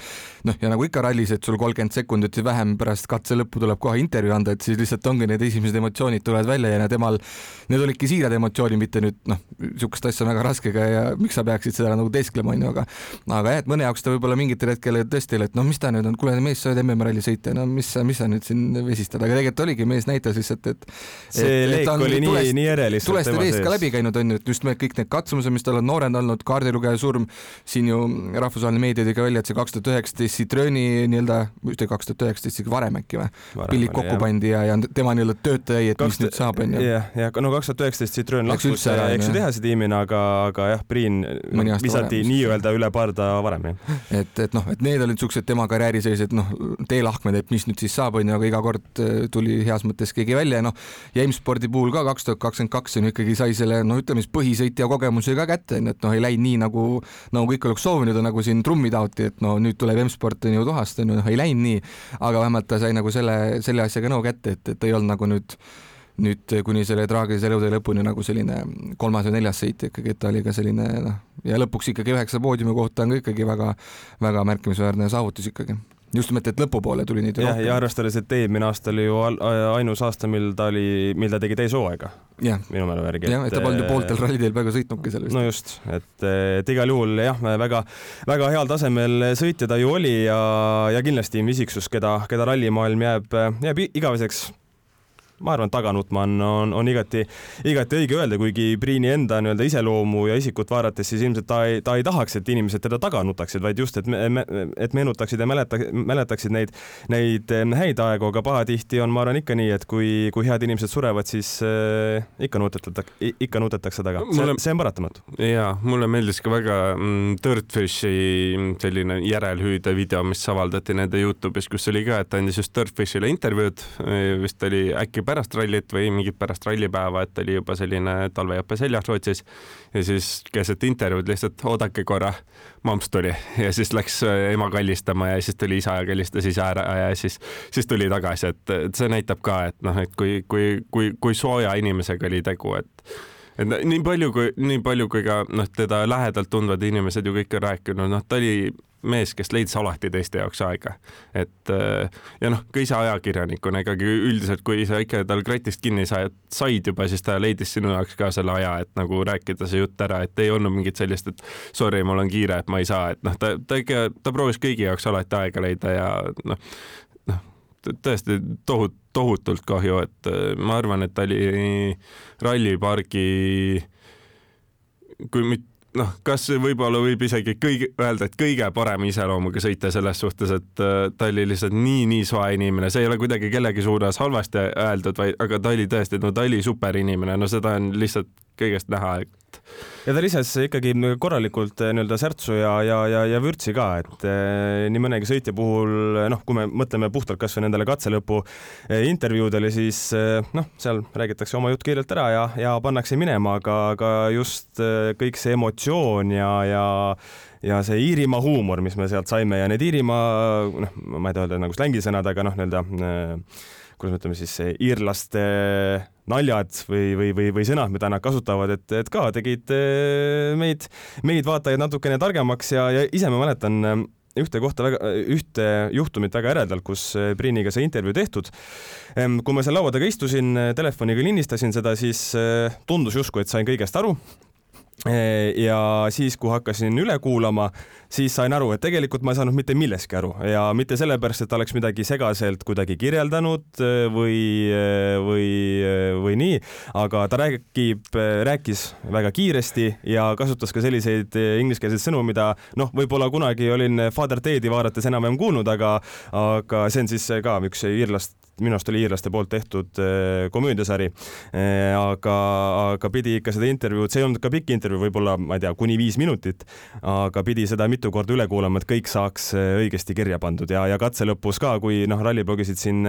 noh, ja nagu ikka rallis, et sul kolmkümmend sekundit või vähem pärast katse lõppu tuleb kohe intervjuu anda, et siis lihtsalt ongi need esimesed emotsioonid tulevad välja ja temal need need olidki siirad emotsioonid, mitte nüüd noh, niisugust asja on väga raske ka ja miks sa peaksid seda nagu teesklema, onju, aga aga jah, et mõne jaoks ta võib-olla mingitel hetkel tõesti, et noh, mis ta nüüd on, kuule mees, sa oled MM-ralli sõitja, no mis sa, mis sa nüüd siin vesistad, aga tegelikult oligi, mees näitas lihtsalt, et see leek oli tulest, nii, nii ere lihtsalt tulest ja veest ka läbi käinud, onju, et just nimelt kõik need katsumused, mis tal on noorena olnud, kaardilugeja surm, siin ju rahvusvaheline meedia tõi ka välja, et see kaks tuhat üheksateist Citrooni nii-öelda, ühte kaks tuhat üheksateist, isegi varem äkki või, pillid kokku pandi ja, ja tema nii-öelda töötaja jäi, et mis nüüd saab, onju. jah, jah, no kaks tuhat üheksateist Citroen lahkus Exu tehase tiimina, aga, aga jah, Priin visati nii-öelda üle parda varem jah. et, et noh, et need olid siuksed tema karjääri sellised noh, teelahkmed, et mis nüüd siis saab, onju, aga iga kord äh, tuli heas mõttes keegi välja ja noh, ja M-spordi puhul ka kaks tuhat kakskümmend kaks on ju ikkagi sai selle no ütleme siis põhisõitja kogemuse ka kätte, onju, et noh, ei läinud nii nagu, nagu kõik oleks soovinud ja nagu siin trummi taoti, et no nüüd tuleb M-sport on ju tuhast, onju, noh ei läinud nii, aga vähemalt ta sai nagu selle, selle asja ka nagu kätte, et, et ei olnud nagu nüüd nüüd kuni selle traagilise elutee lõpuni nagu selline kolmas või neljas sõit ikkagi, et ta oli ka selline noh, ja lõpuks ikkagi üheksa poodiumi kohta on ka ikkagi väga-väga märkimisväärne saavutus ikkagi just nimelt, et lõpupoole tuli neid jah, ja arvestades, et eelmine aasta oli ju ainus aasta, mil ta oli, mil ta tegi täishooaega. minu mälu järgi. jah, et ta polnud ju pooltel rallidel peaaegu sõitnudki seal vist. no just, et, et igal juhul jah, väga, väga heal tasemel sõitja ta ju oli ja, ja kindlasti isiksus, keda, keda rallimaailm jääb, jääb igaveseks ma arvan, et taga nutma on, on, igati, igati õige öelda, kuigi Priini enda nii-öelda iseloomu ja isikut vaadates, siis ilmselt ta ei, ta ei tahaks, et inimesed teda taga nutaksid, vaid just, et me, et meenutaksid ja mäleta, mäletaksid neid, neid häid aegu, aga pahatihti on, ma arvan, ikka nii, et kui, kui head inimesed surevad, siis äh, ikka nutetatakse, ikka nutetakse taga. see, see on paratamatu. ja mulle meeldis ka väga mm, Dirtfishi selline järelhüüde video, mis avaldati nende Youtube'is, kus oli ka, et ta andis just Dirtfishile intervjuud, vist oli äkki pärast rallit või mingit pärast rallipäeva, et oli juba selline talveõpe seljas Rootsis ja siis keset intervjuud lihtsalt oodake korra, mamps tuli. Ja siis läks äh, ema kallistama ja siis tuli isa ja kallistas isa ära ja siis, siis tuli tagasi, et, et see näitab ka, et noh, et kui, kui, kui, kui sooja inimesega oli tegu, et et nii palju kui, nii palju kui ka noh, teda lähedalt tundvad inimesed ju kõik on rääkinud, noh, ta oli mees, kes leidis alati teiste jaoks aega. et äh, ja noh, ka ise ajakirjanikuna ikkagi üldiselt, kui sa ikka tal kratist kinni said, said juba, siis ta leidis sinu jaoks ka selle aja, et nagu rääkida see jutt ära, et ei olnud mingit sellist, et sorry, mul on kiire, et ma ei saa, et noh, ta, ta ikka, ta proovis kõigi jaoks alati aega leida ja noh, noh, tõesti tohut-, tohutult kahju, et äh, ma arvan, et ta oli rallipargi kui mitte noh, kas võib-olla võib isegi kõige, öelda, et kõige parema iseloomuga sõita selles suhtes, et äh, ta oli lihtsalt nii, nii soe inimene, see ei ole kuidagi kellegi suunas halvasti öeldud, vaid, aga ta oli tõesti, no ta oli super inimene, no seda on lihtsalt kõigest näha, ja ta lises ikkagi korralikult eh, nii-öelda särtsu ja, ja, ja, ja vürtsi ka, et eh, nii mõnegi sõitja puhul noh, kui me mõtleme puhtalt kasvõi nendele katselõpu eh, intervjuudele, siis noh, seal räägitakse oma jutt kiirelt ära ja, ja pannakse minema, aga, aga just kõik see emotsioon ja, ja ja see Iirimaa huumor, mis me sealt saime ja need Iirimaa, noh, ma ei taha öelda nagu slängisõnad, aga noh, nii-öelda kuidas me ütleme siis, iirlaste naljad või, või, või, või sõnad, mida nad kasutavad, et, et ka tegid eh, meid, meid vaatajaid natukene targemaks ja, ja ise ma mäletan eh, ühte kohta väga, ühte juhtumit väga eredalt, kus eh, Priiniga sai intervjuu tehtud. kui ma seal laua taga istusin, telefoniga lindistasin seda, siis tundus justkui, et sain kõigest aru ja siis, kui hakkasin üle kuulama, siis sain aru, et tegelikult ma ei saanud mitte millestki aru. Ja mitte sellepärast, et oleks midagi segaselt kuidagi kirjeldanud või, või, või nii, aga ta räägib, rääkis väga kiiresti ja kasutas ka selliseid ingliskeelseid sõnu, mida noh, võib-olla kunagi olin Father Ted'i vaadates enam-vähem kuulnud, aga, aga see on siis ka üks iirlast minu arust oli iirlaste poolt tehtud äh, komöödiasari. Äh, aga, aga pidi ikka seda intervjuud, see ei olnud ka pikk intervjuu, võib-olla ma ei tea, kuni viis minutit, aga pidi seda mitu korda üle kuulama, et kõik saaks äh, õigesti kirja pandud ja, ja katse lõpus ka, kui noh, ralliblogisid siin,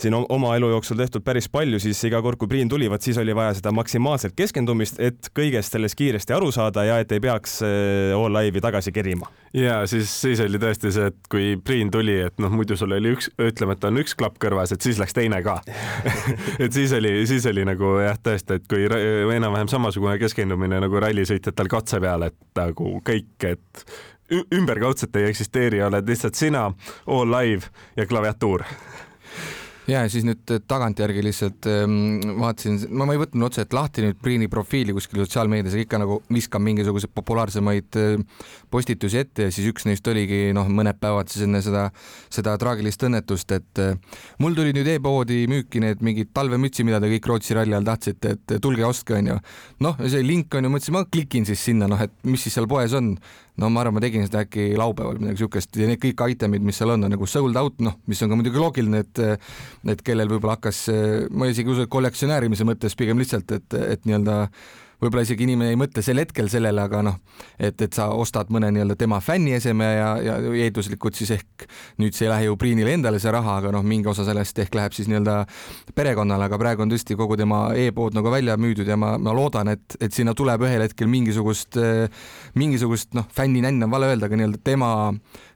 siin oma elu jooksul tehtud päris palju, siis iga kord, kui Priin tuli, vot siis oli vaja seda maksimaalset keskendumist, et kõigest sellest kiiresti aru saada ja et ei peaks all live'i tagasi kerima. ja siis, siis oli tõesti see, et kui Priin tuli, et noh, muidu sul oli üks, ütleme, et on üks klapp kõrvas, kõrvas, et siis läks teine ka. Et siis oli, siis oli nagu jah, tõesti, et kui enam-vähem samasugune keskendumine nagu rallisõitjatel katse peal, et nagu kõik, et ümberkaudselt ei eksisteeri, oled lihtsalt sina, all live ja klaviatuur ja siis nüüd äh, tagantjärgi lihtsalt ähm, vaatasin, ma ei võtnud otseselt lahti nüüd Priini profiili kuskil sotsiaalmeedias, ikka nagu viskan mingisuguseid populaarsemaid äh, postitusi ette ja siis üks neist oligi noh, mõned päevad siis enne seda, seda traagilist õnnetust, et äh, mul tuli nüüd e-poodi müüki need mingid talvemütsi, mida te kõik Rootsi ralli all tahtsite, et tulge ostke, onju. noh, see link on ju, mõtlesin, ma klikin siis sinna, noh, et mis siis seal poes on no ma arvan, ma tegin seda äkki laupäeval midagi siukest. Ja need kõik itemid, mis seal on, on nagu sold out, noh, mis on ka muidugi loogiline, et et kellel võib-olla hakkas, ma isegi usun, et kollektsionäärimise mõttes pigem lihtsalt, et, et nii-öelda võib-olla isegi inimene ei mõtle sel hetkel sellele, aga noh, et, et sa ostad mõne nii-öelda tema fännieseme ja, ja eelduslikult siis ehk nüüd see ei lähe ju Priinile endale see raha, aga noh, mingi osa sellest ehk läheb siis nii-öelda perekonnale, aga praegu on tõesti kogu tema e-pood nagu välja müüdud ja ma, ma loodan, et, et sinna tuleb ühel hetkel mingisugust, mingisugust noh, fänninänn on vale öelda, aga nii-öelda tema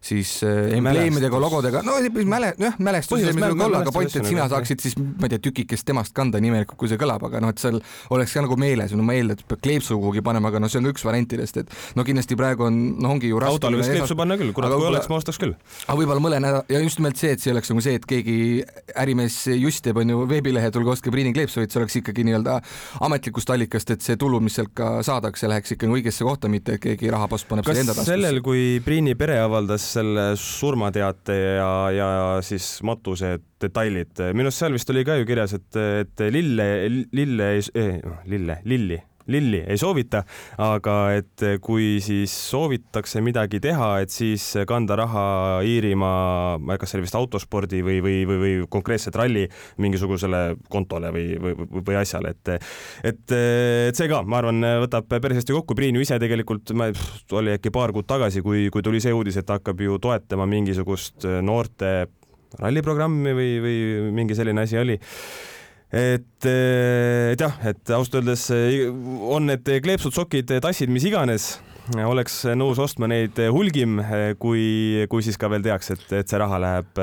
siis äh, embleemidega, logodega, no mäle-, jah, mälestus pruugi olla, aga point, et sina saaksid siis, ma ei tea, tükikest temast kanda nii imelikult, kui see kõlab, aga noh, et seal oleks ka nagu meeles, no ma eeldan, et peab kleepsu kuhugi panema, aga noh, see on ka üks variantidest, et no kindlasti praegu on, noh, ongi ju autole võiks kleepsu panna küll, kurat, kui oleks, ma ostaks küll. aga võib-olla mõne nädala ja just nimelt see, et see oleks nagu see, et keegi ärimees just teeb, on ju, veebilehe, tulge ostke Priini kleepsu, et see oleks ikkagi nii-öelda ametlikust allikast, et see tulu, mis sealt ka saadakse, läheks ikka õigesse kohta, mitte et keegi rahapost paneb selle enda taskusse. sellel, kui Priini pere avaldas selle surmateate ja, ja siis matuse detailid. minu arust seal vist oli ka ju kirjas, et, et lille, lille ei eh,, lille, lilli lilli ei soovita, aga et kui siis soovitakse midagi teha, et siis kanda raha Iirimaa, kas see oli vist autospordi või, või, või, või konkreetselt ralli mingisugusele kontole või, või, või asjale, et et, et see ka, ma arvan, võtab päris hästi kokku. Priin ju ise tegelikult, oli äkki paar kuud tagasi, kui, kui tuli see uudis, et ta hakkab ju toetama mingisugust noorte ralliprogrammi või, või mingi selline asi oli. Et, et jah, et ausalt öeldes on need kleepsud, sokid, tassid, mis iganes, oleks nõus ostma neid hulgim, kui, kui siis ka veel teaks, et, et see raha läheb,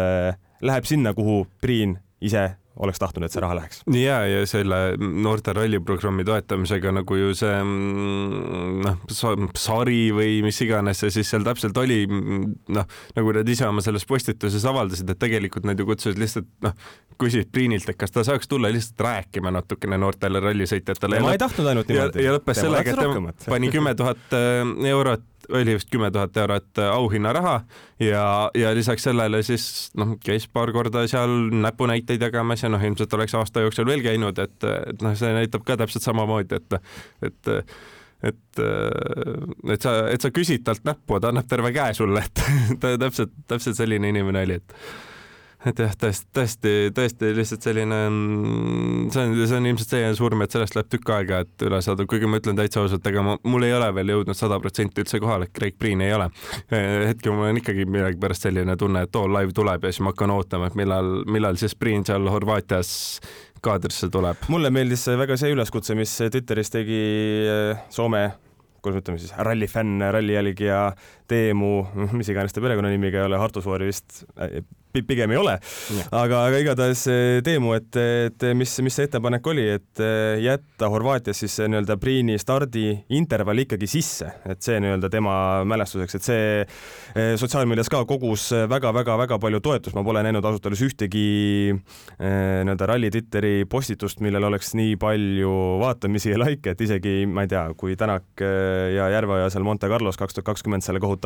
läheb sinna, kuhu Priin ise oleks tahtnud, et see raha läheks. ja, ja selle noorte ralliprogrammi toetamisega nagu ju see mm, noh, sari või mis iganes see siis seal täpselt oli, noh, nagu nad ise oma selles postituses avaldasid, et tegelikult nad ju kutsusid lihtsalt noh, küsisid Priinilt, et kas ta saaks tulla lihtsalt rääkima natukene noortele rallisõitjatele. ma ei tahtnud ainult niimoodi. ja lõppes sellega, et ta pani kümme tuhat äh, eurot oli vist kümme tuhat eurot äh, auhinnaraha ja, ja lisaks sellele siis noh, käis paar korda seal näpunäiteid jagamas ja noh, ilmselt oleks aasta jooksul veel käinud, et, et noh, see näitab ka täpselt samamoodi, et, et et, et sa, et sa küsid talt näppu, ta annab terve käe sulle, et ta täpselt, täpselt selline inimene oli, et et jah, tõesti, tõesti, tõesti lihtsalt selline, mm, see on, see on ilmselt selline surm, et sellest läheb tükk aega, et üle saada, kuigi ma ütlen täitsa ausalt, ega ma, mul ei ole veel jõudnud sada protsenti üldse kohale, Craig Priin ei ole. hetkel mul on ikkagi millegipärast selline tunne, et oo, live tuleb ja siis ma hakkan ootama, et millal, millal siis Priin seal Horvaatias kaadrisse tuleb. mulle meeldis väga see üleskutse, mis Twitteris tegi eh, Soome kuidas me ütleme siis, rallifänn, ralli jälgija Teemu, mis iganes ta perekonnanimiga ei ole, Hartusvoori vist pigem ei ole. aga, aga igatahes eh, Teemu, et, et mis, mis see ettepanek oli, et jätta Horvaatias siis nii-öelda Priini stardi intervall ikkagi sisse, et see nii-öelda tema mälestuseks, et see sotsiaalmeedias ka kogus väga-väga-väga palju toetust, ma pole näinud ausalt öeldes ühtegi nii-öelda ralli Twitteri postitust, millel oleks nii palju vaatamisi ja likee, et isegi ma ei tea, kui Tänak ja Järveoja seal Monte Carlos kaks tuhat kakskümmend selle kohutava,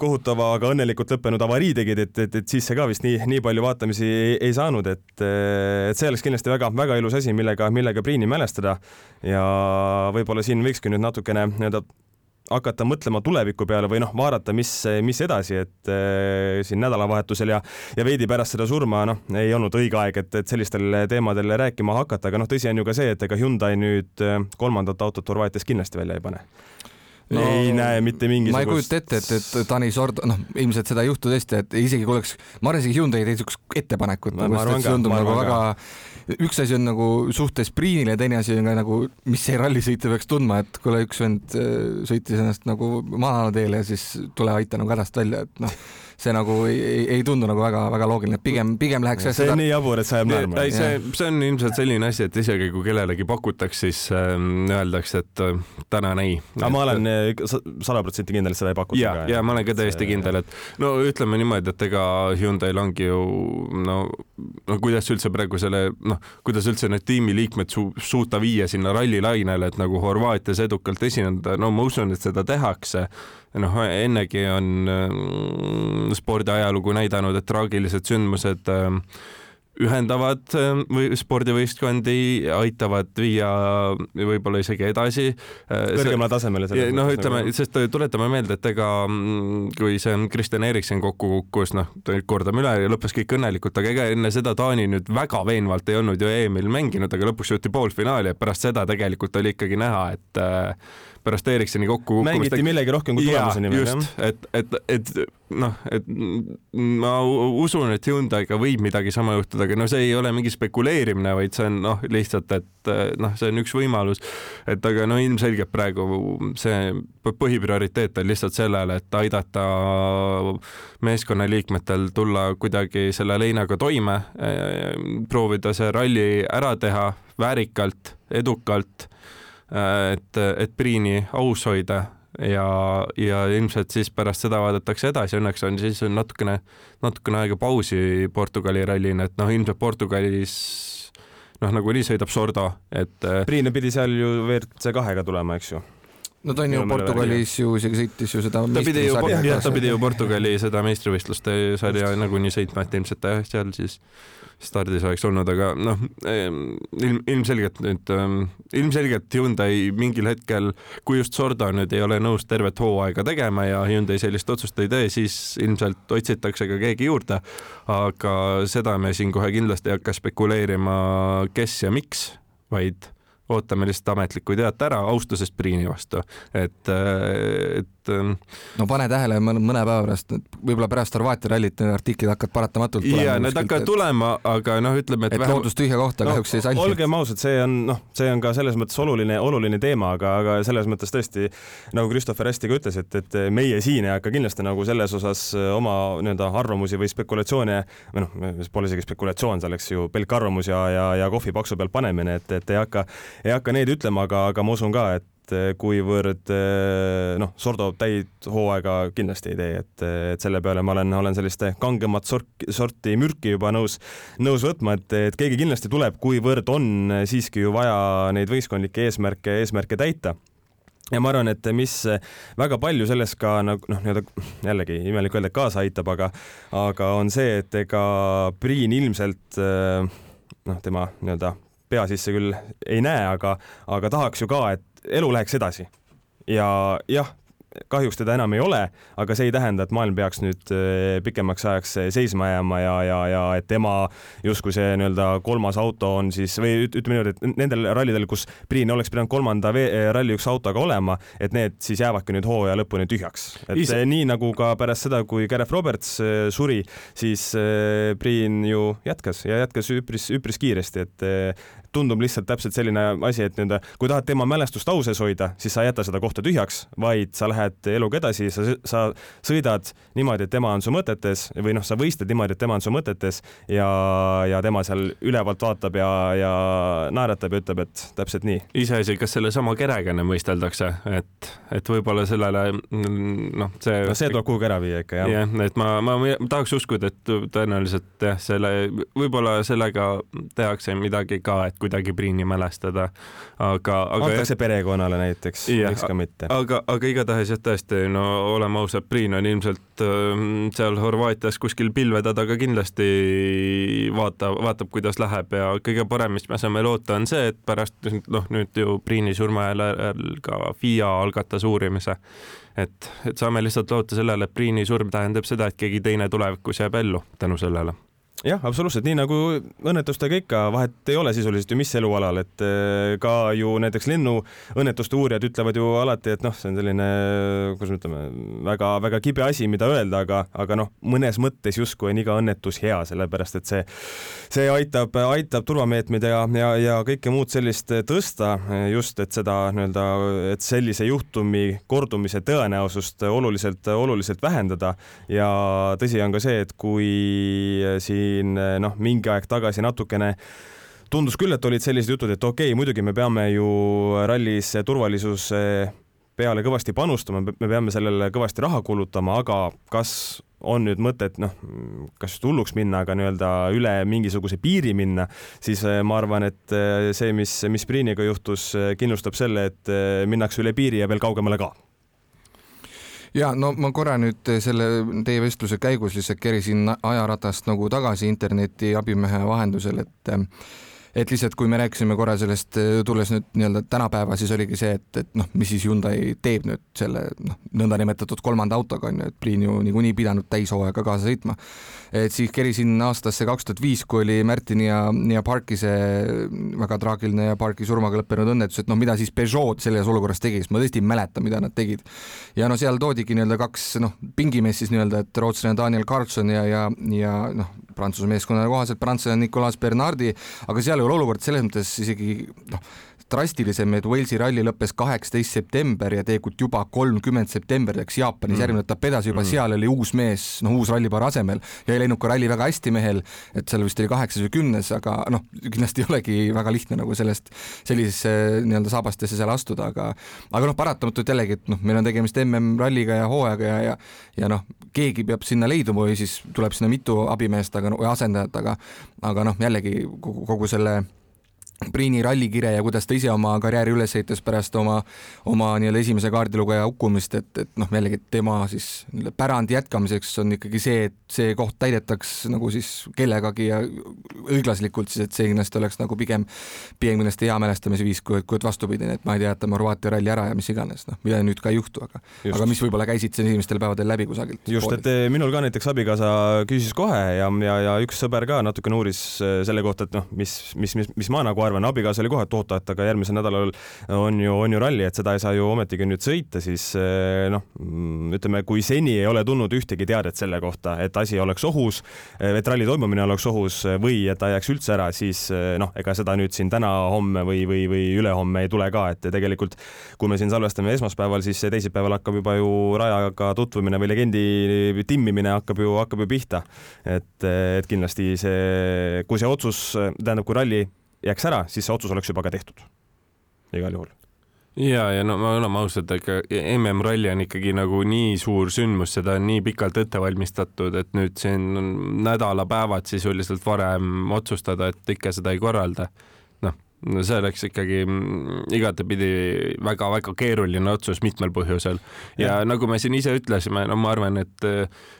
kohutava, aga õnnelikult lõppenud avarii tegid, et, et, et siis see ka vist nii, nii palju vaatamisi ei, ei saanud, et, et see oleks kindlasti väga-väga ilus asi, millega, millega Priini mälestada. Ja võib-olla siin võikski nüüd natukene nii-öelda hakata mõtlema tuleviku peale või noh, vaadata, mis, mis edasi, et äh, siin nädalavahetusel ja, ja veidi pärast seda surma, noh, ei olnud õige aeg, et, et sellistel teemadel rääkima hakata, aga noh, tõsi on ju ka see, et ega Hyundai nüüd kolmandat autot Horvaatias kindlasti välja ei pane no, ei näe mitte mingisugust. ma ei kujuta ette, et, et Tanis Ord-, noh, ilmselt seda ei juhtu tõesti, et isegi kui oleks, ma arvan, isegi Hyundai ei tee niisugust ettepanekut, nagu see tundub nagu väga, üks asi on nagu suhtes Priinile teine asi on ka nagu, mis see rallisõitja peaks tundma, et kuule, üks vend äh, sõitis ennast nagu maanalateele ja siis tule aita nagu hädast välja, et noh see nagu ei, ei, tundu nagu väga-väga loogiline, pigem, pigem läheks see seda... on nii jabur, et sa jääb naerma. ei, see, see on ilmselt selline asi, et isegi kui kellelegi pakutakse, siis äh, öeldakse, et äh, tänan ei. aga ma olen äh, sada protsenti kindel, et seda ei pakuta. ja, ja ma olen ka täiesti kindel, et no ütleme niimoodi, et ega Hyundai'l ongi ju no, no kuidas üldse praegu selle noh, kuidas üldse need tiimiliikmed su suuta viia sinna rallilainele, et nagu Horvaatias edukalt esineda, no ma usun, et seda tehakse noh, ennegi on äh, spordiajalugu näidanud, et traagilised sündmused äh, ühendavad äh, või spordivõistkondi, aitavad viia võib-olla isegi edasi. kõrgemale tasemele. noh, ütleme, sest tuletame meelde, et ega mm, kui see on Kristjan Eriksen kokku kukkus, noh, kordame üle ja lõppes kõik õnnelikult, aga ega enne seda Taani nüüd väga veenvalt ei olnud ju EM-il mänginud, aga lõpuks jõuti poolfinaali ja pärast seda tegelikult oli ikkagi näha, et pärast Ericssoni kokkukukkumist. mängiti millegi rohkem kui tulemuse nimel. just, et, et, et noh, et ma usun, et Hyundai'ga võib midagi sama juhtuda, aga no see ei ole mingi spekuleerimine, vaid see on noh, lihtsalt, et noh, see on üks võimalus. et aga no ilmselgelt praegu see põhiprioriteet on lihtsalt sellele, et aidata meeskonnaliikmetel tulla kuidagi selle leinaga toime, proovida see ralli ära teha väärikalt, edukalt et, et Priini aus hoida ja, ja ilmselt siis pärast seda vaadatakse edasi, õnneks on siis natukene, natukene aega pausi Portugali rallina, et noh, ilmselt Portugalis noh, nagunii sõidab Sordo, et. Äh, Priin pidi seal ju WRC kahega tulema, eks ju no ta on ju Portugalis ju isegi sõitis ju seda ta pidi ju, jah, ta pidi ju Portugali seda meistrivõistluste sarja nagunii sõitma, et ilmselt ta jah, seal siis stardis oleks olnud, aga noh, ilm, ilmselgelt nüüd, ilmselgelt Hyundai mingil hetkel, kui just Sordo nüüd ei ole nõus tervet hooaega tegema ja Hyundai sellist otsust ei tee, siis ilmselt otsitakse ka keegi juurde. aga seda me siin kohe kindlasti ei hakka spekuleerima, kes ja miks, vaid ootame lihtsalt ametlikku teate ära austusest Priini vastu, et, et. Ähm, no pane tähele mõne, mõne päeva pärast, võib-olla pärast Horvaatia rallit need artiklid hakkavad paratamatult tulema. ja need hakkavad tulema, aga noh, ütleme, et, et vähem... loodus tühja kohta no, kahjuks ei salli. olgem ausad, see on noh, see on ka selles mõttes oluline, oluline teema, aga, aga selles mõttes tõesti nagu Christopher hästi ka ütles, et, et meie siin ei hakka kindlasti nagu selles osas oma nii-öelda arvamusi või spekulatsioone või noh, pole isegi spekulatsioon, see oleks ju pelk arvamus ja, ja, ja kohvi paksu peal panemine, et, et ei hakka ei hakka neid ütlema, aga, aga ma usun ka, et eh, kuivõrd eh, noh, Sordo täit hooaega kindlasti ei tee, et, et selle peale ma olen, olen sellist kangemat sorti, sorti mürki juba nõus, nõus võtma, et, et keegi kindlasti tuleb, kuivõrd on siiski ju vaja neid võistkondlikke eesmärke, eesmärke täita. Ja ma arvan, et mis väga palju selles ka nagu noh, nii-öelda jällegi imelik öelda, kaasa aitab, aga, aga on see, et ega Priin ilmselt eh, noh, tema nii-öelda pea sisse küll ei näe, aga, aga tahaks ju ka, et elu läheks edasi. ja jah kahjuks teda enam ei ole, aga see ei tähenda, et maailm peaks nüüd äh, pikemaks ajaks äh, seisma jääma ja, ja, ja et tema justkui see nii-öelda kolmas auto on siis või ütleme niimoodi, et nendel rallidel, kus Priin oleks pidanud kolmanda äh, ralli üks autoga olema, et need siis jäävadki nüüd hooaja lõpuni tühjaks. et Is... nii nagu ka pärast seda, kui Gareth Roberts suri, siis Priin ju jätkas ja jätkas üpris, üpris kiiresti, et tundub lihtsalt täpselt selline asi, et nii-öelda kui tahad tema mälestust au sees hoida, siis sa ei jäta seda kohta tühjaks, vaid sa lähed lähed eluga edasi, sa, sa sõidad niimoodi, et tema on su mõtetes või noh, sa võistled niimoodi, et tema on su mõtetes ja, ja tema seal ülevalt vaatab ja, ja naeratab ja ütleb, et täpselt nii. iseasi, kas sellesama kerega ennem võisteldakse, et, et võib-olla sellele noh, see. no see tuleb kuhugi ära viia ikka jah. jah, et ma, ma tahaks uskuda, et tõenäoliselt jah, selle, võib-olla sellega tehakse midagi ka, et kuidagi Priini mälestada, aga, aga. antakse perekonnale näiteks, miks ka mitte. aga, aga igatahes jah, tõesti, no oleme ausad, Priin on ilmselt äh, seal Horvaatias kuskil pilvede taga kindlasti vaatab, vaatab, kuidas läheb ja kõige parem, mis me saame loota, on see, et pärast noh, nüüd ju Priini surma järel ka FIA algatas uurimise. Et, et saame lihtsalt loota sellele, et Priini surm tähendab seda, et keegi teine tulevikus jääb ellu tänu sellele jah, absoluutselt, nii nagu õnnetustega ikka, vahet ei ole sisuliselt ju mis elualal, et eh, ka ju näiteks lennuõnnetuste uurijad ütlevad ju alati, et noh, see on selline, kuidas me ütleme, väga-väga kibe asi, mida öelda, aga, aga noh, mõnes mõttes justkui on iga õnnetus hea, sellepärast et see, see aitab, aitab turvameetmeid ja, ja, ja kõike muud sellist tõsta just, et seda nii-öelda, et sellise juhtumi kordumise tõenäosust oluliselt, oluliselt vähendada. Ja tõsi on ka see, et kui siin eh, noh, mingi aeg tagasi natukene tundus küll, et olid sellised jutud, et okei okay,, muidugi me peame ju rallis turvalisuse peale kõvasti panustama, me peame sellele kõvasti raha kulutama, aga kas on nüüd mõtet noh, kas just hulluks minna, aga nii-öelda üle mingisuguse piiri minna, siis eh, ma arvan, et eh, see, mis, mis Priiniga juhtus, kindlustab selle, et minnakse üle piiri ja veel kaugemale ka. Ja no ma korra nüüd selle teie vestluse käigus lihtsalt kerisin ajaratast nagu tagasi interneti abimehe vahendusel, et et lihtsalt, kui me rääkisime korra sellest, tulles nüüd nii-öelda tänapäeva, siis oligi see, et, et noh, mis siis Hyundai teeb nüüd selle noh, nõndanimetatud kolmanda autoga on ju, et Priin ju niikuinii pidanud täishooaega kaasa sõitma et siis kerisin aastasse kaks tuhat viis, kui oli Märtini ja, ja Parki see väga traagiline ja Parki surmaga lõppenud õnnetus, et noh, mida siis Peugeot selles olukorras tegi, sest ma tõesti ei mäleta, mida nad tegid. ja no seal toodigi nii-öelda kaks noh, pingimeest siis nii-öelda, et rootslane Daniel Carlson ja, ja, ja noh, Prantsuse meeskonna kohaselt prantslane Nicolas Bernardi, aga seal ei ole olukord selles mõttes isegi noh, drastilisem, et Walesi ralli lõppes kaheksateist september ja tegelikult juba kolmkümmend september läks Jaapanis mm. järgmine etapp edasi, juba mm. seal oli uus mees, noh, uus rallipaar asemel ja ei läinud ka ralli väga hästi mehel, et seal vist oli kaheksas või kümnes, aga noh, kindlasti ei olegi väga lihtne nagu sellest, sellisesse nii-öelda saabastesse seal astuda, aga aga noh, paratamatult jällegi, et noh, meil on tegemist MM-ralliga ja hooajaga ja, ja ja noh, keegi peab sinna leiduma või siis tuleb sinna mitu abimeest, aga no, või asendajat, aga aga noh, jällegi kogu, kogu selle Priini rallikire ja kuidas ta ise oma karjääri üles ehitas pärast oma, oma nii-öelda esimese kaardilugeja hukkumist, et, et noh, jällegi tema siis pärandi jätkamiseks on ikkagi see, et see koht täidetaks nagu siis kellegagi ja õiglaslikult siis, et see kindlasti oleks nagu pigem, pigem kindlasti hea mälestamise viis, kui, kui et vastupidi, et ma ei tea, jätame Horvaatia ralli ära ja mis iganes, noh, mida nüüd ka ei juhtu, aga, aga mis võib-olla käisid siin esimestel päevadel läbi kusagilt. just, et eh, minul ka näiteks abikaasa küsis kohe ja, ja, ja üks sõber ka natukene uuris eh, selle kohta, et noh, mis, mis, mis, mis ma nagu arvan, abikaasa oli kohe, et oota, et aga järgmisel nädalal on ju, on ju ralli, et seda ei saa ju ometigi nüüd sõita, siis eh, noh, ütleme, kui seni ei ole tulnud ühtegi teadet selle kohta, et asi oleks ohus, eh, et ralli toimumine oleks ohus või et ta jääks üldse ära, siis eh, noh, ega seda nüüd siin täna-homme või, või, või ülehomme ei tule ka, et tegelikult kui me siin salvestame esmaspäeval, siis teisipäeval hakkab juba ju rajaga tutvumine või legendi timmimine hakkab ju, hakkab ju pihta. et, et kindlasti see, kui see otsus, tähendab, kui ralli jääks ära, siis see otsus oleks juba ka tehtud. igal juhul ja, ja no me oleme ausad, ega MM-ralli on ikkagi nagu nii suur sündmus, seda on nii pikalt ette valmistatud, et nüüd siin nädalapäevad sisuliselt varem otsustada, et ikka seda ei korralda no see oleks ikkagi mm, igatepidi väga-väga keeruline otsus mitmel põhjusel. Ja, nagu me siin ise ütlesime, no ma arvan, et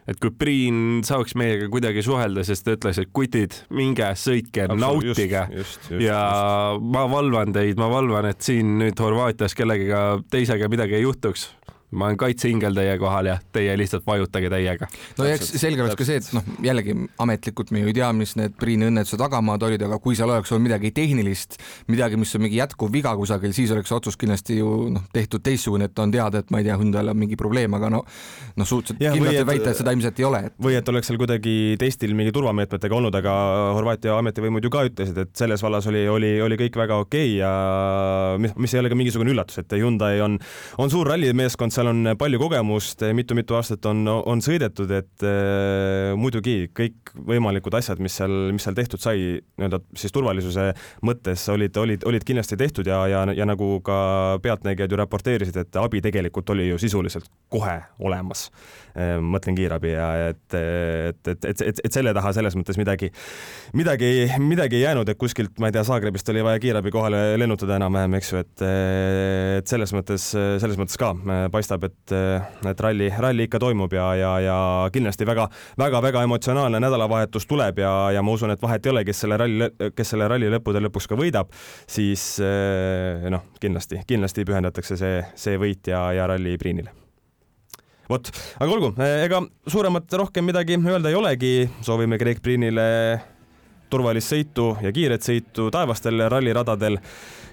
et kui Priin saaks meiega kuidagi suhelda, sest ta ütles, et kutid, minge sõitke, nautige. ja just. ma valvan teid, ma valvan, et siin nüüd Horvaatias kellegagi teisega midagi ei juhtuks ma olen kaitseingel teie kohal ja teie lihtsalt vajutage täiega. no eks selge oleks ka see, et noh, jällegi ametlikult me ju ei tea, mis need Priini õnnetuse tagamaad olid, aga kui seal oleks olnud midagi tehnilist, midagi, mis on mingi jätkuv viga kusagil, siis oleks otsus kindlasti ju noh, tehtud teistsugune, et on teada, et ma ei tea, Hyundai'l on mingi probleem, aga no noh, suhteliselt kindlalt võib väita, et seda ilmselt ei ole et.... või et oleks seal kuidagi testil mingi turvameetmetega olnud, aga Horvaatia ametivõimud ju ka ütlesid, et selles vallas oli, oli, oli kõik väga okei okay ja mis, mis ei ole ka mingisugune üllatus, et Hyundai on, on suur rallimeeskond, seal on palju kogemust mitu,, mitu-mitu aastat on, on sõidetud, et äh, muidugi kõikvõimalikud asjad, mis seal, mis seal tehtud sai, nii-öelda siis turvalisuse mõttes olid, olid, olid kindlasti tehtud ja, ja, ja nagu ka pealtnägijad ju raporteerisid, et abi tegelikult oli ju sisuliselt kohe olemas. Äh, mõtlen kiirabi ja et, et, et, et, et, et selle taha selles mõttes midagi, midagi, midagi ei jäänud, et kuskilt, ma ei tea, Zagrebist oli vaja kiirabi kohale lennutada enam-vähem, eks ju, et, et selles mõttes, selles mõttes ka paistab, et, et ralli, ralli ikka toimub ja, ja, ja kindlasti väga-väga-väga emotsionaalne nädalavahetus tuleb ja, ja ma usun, et vahet ei ole, kes selle ralli, kes selle ralli lõppude lõpuks ka võidab, siis noh, kindlasti, kindlasti pühendatakse see, see võit ja, ja ralli Priinile. Vot, aga olgu, ega suuremat rohkem midagi öelda ei olegi, soovime Greg Priinile turvalist sõitu ja kiiret sõitu taevastel ralliradadel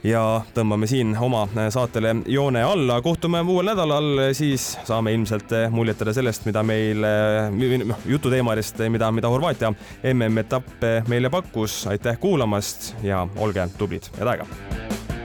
ja tõmbame siin oma saatele joone alla. kohtume uuel nädalal, siis saame ilmselt muljetada sellest, mida meil, noh, jututeemadest, mida, mida Horvaatia MM-etapp meile pakkus. aitäh kuulamast ja olge tublid, head aega!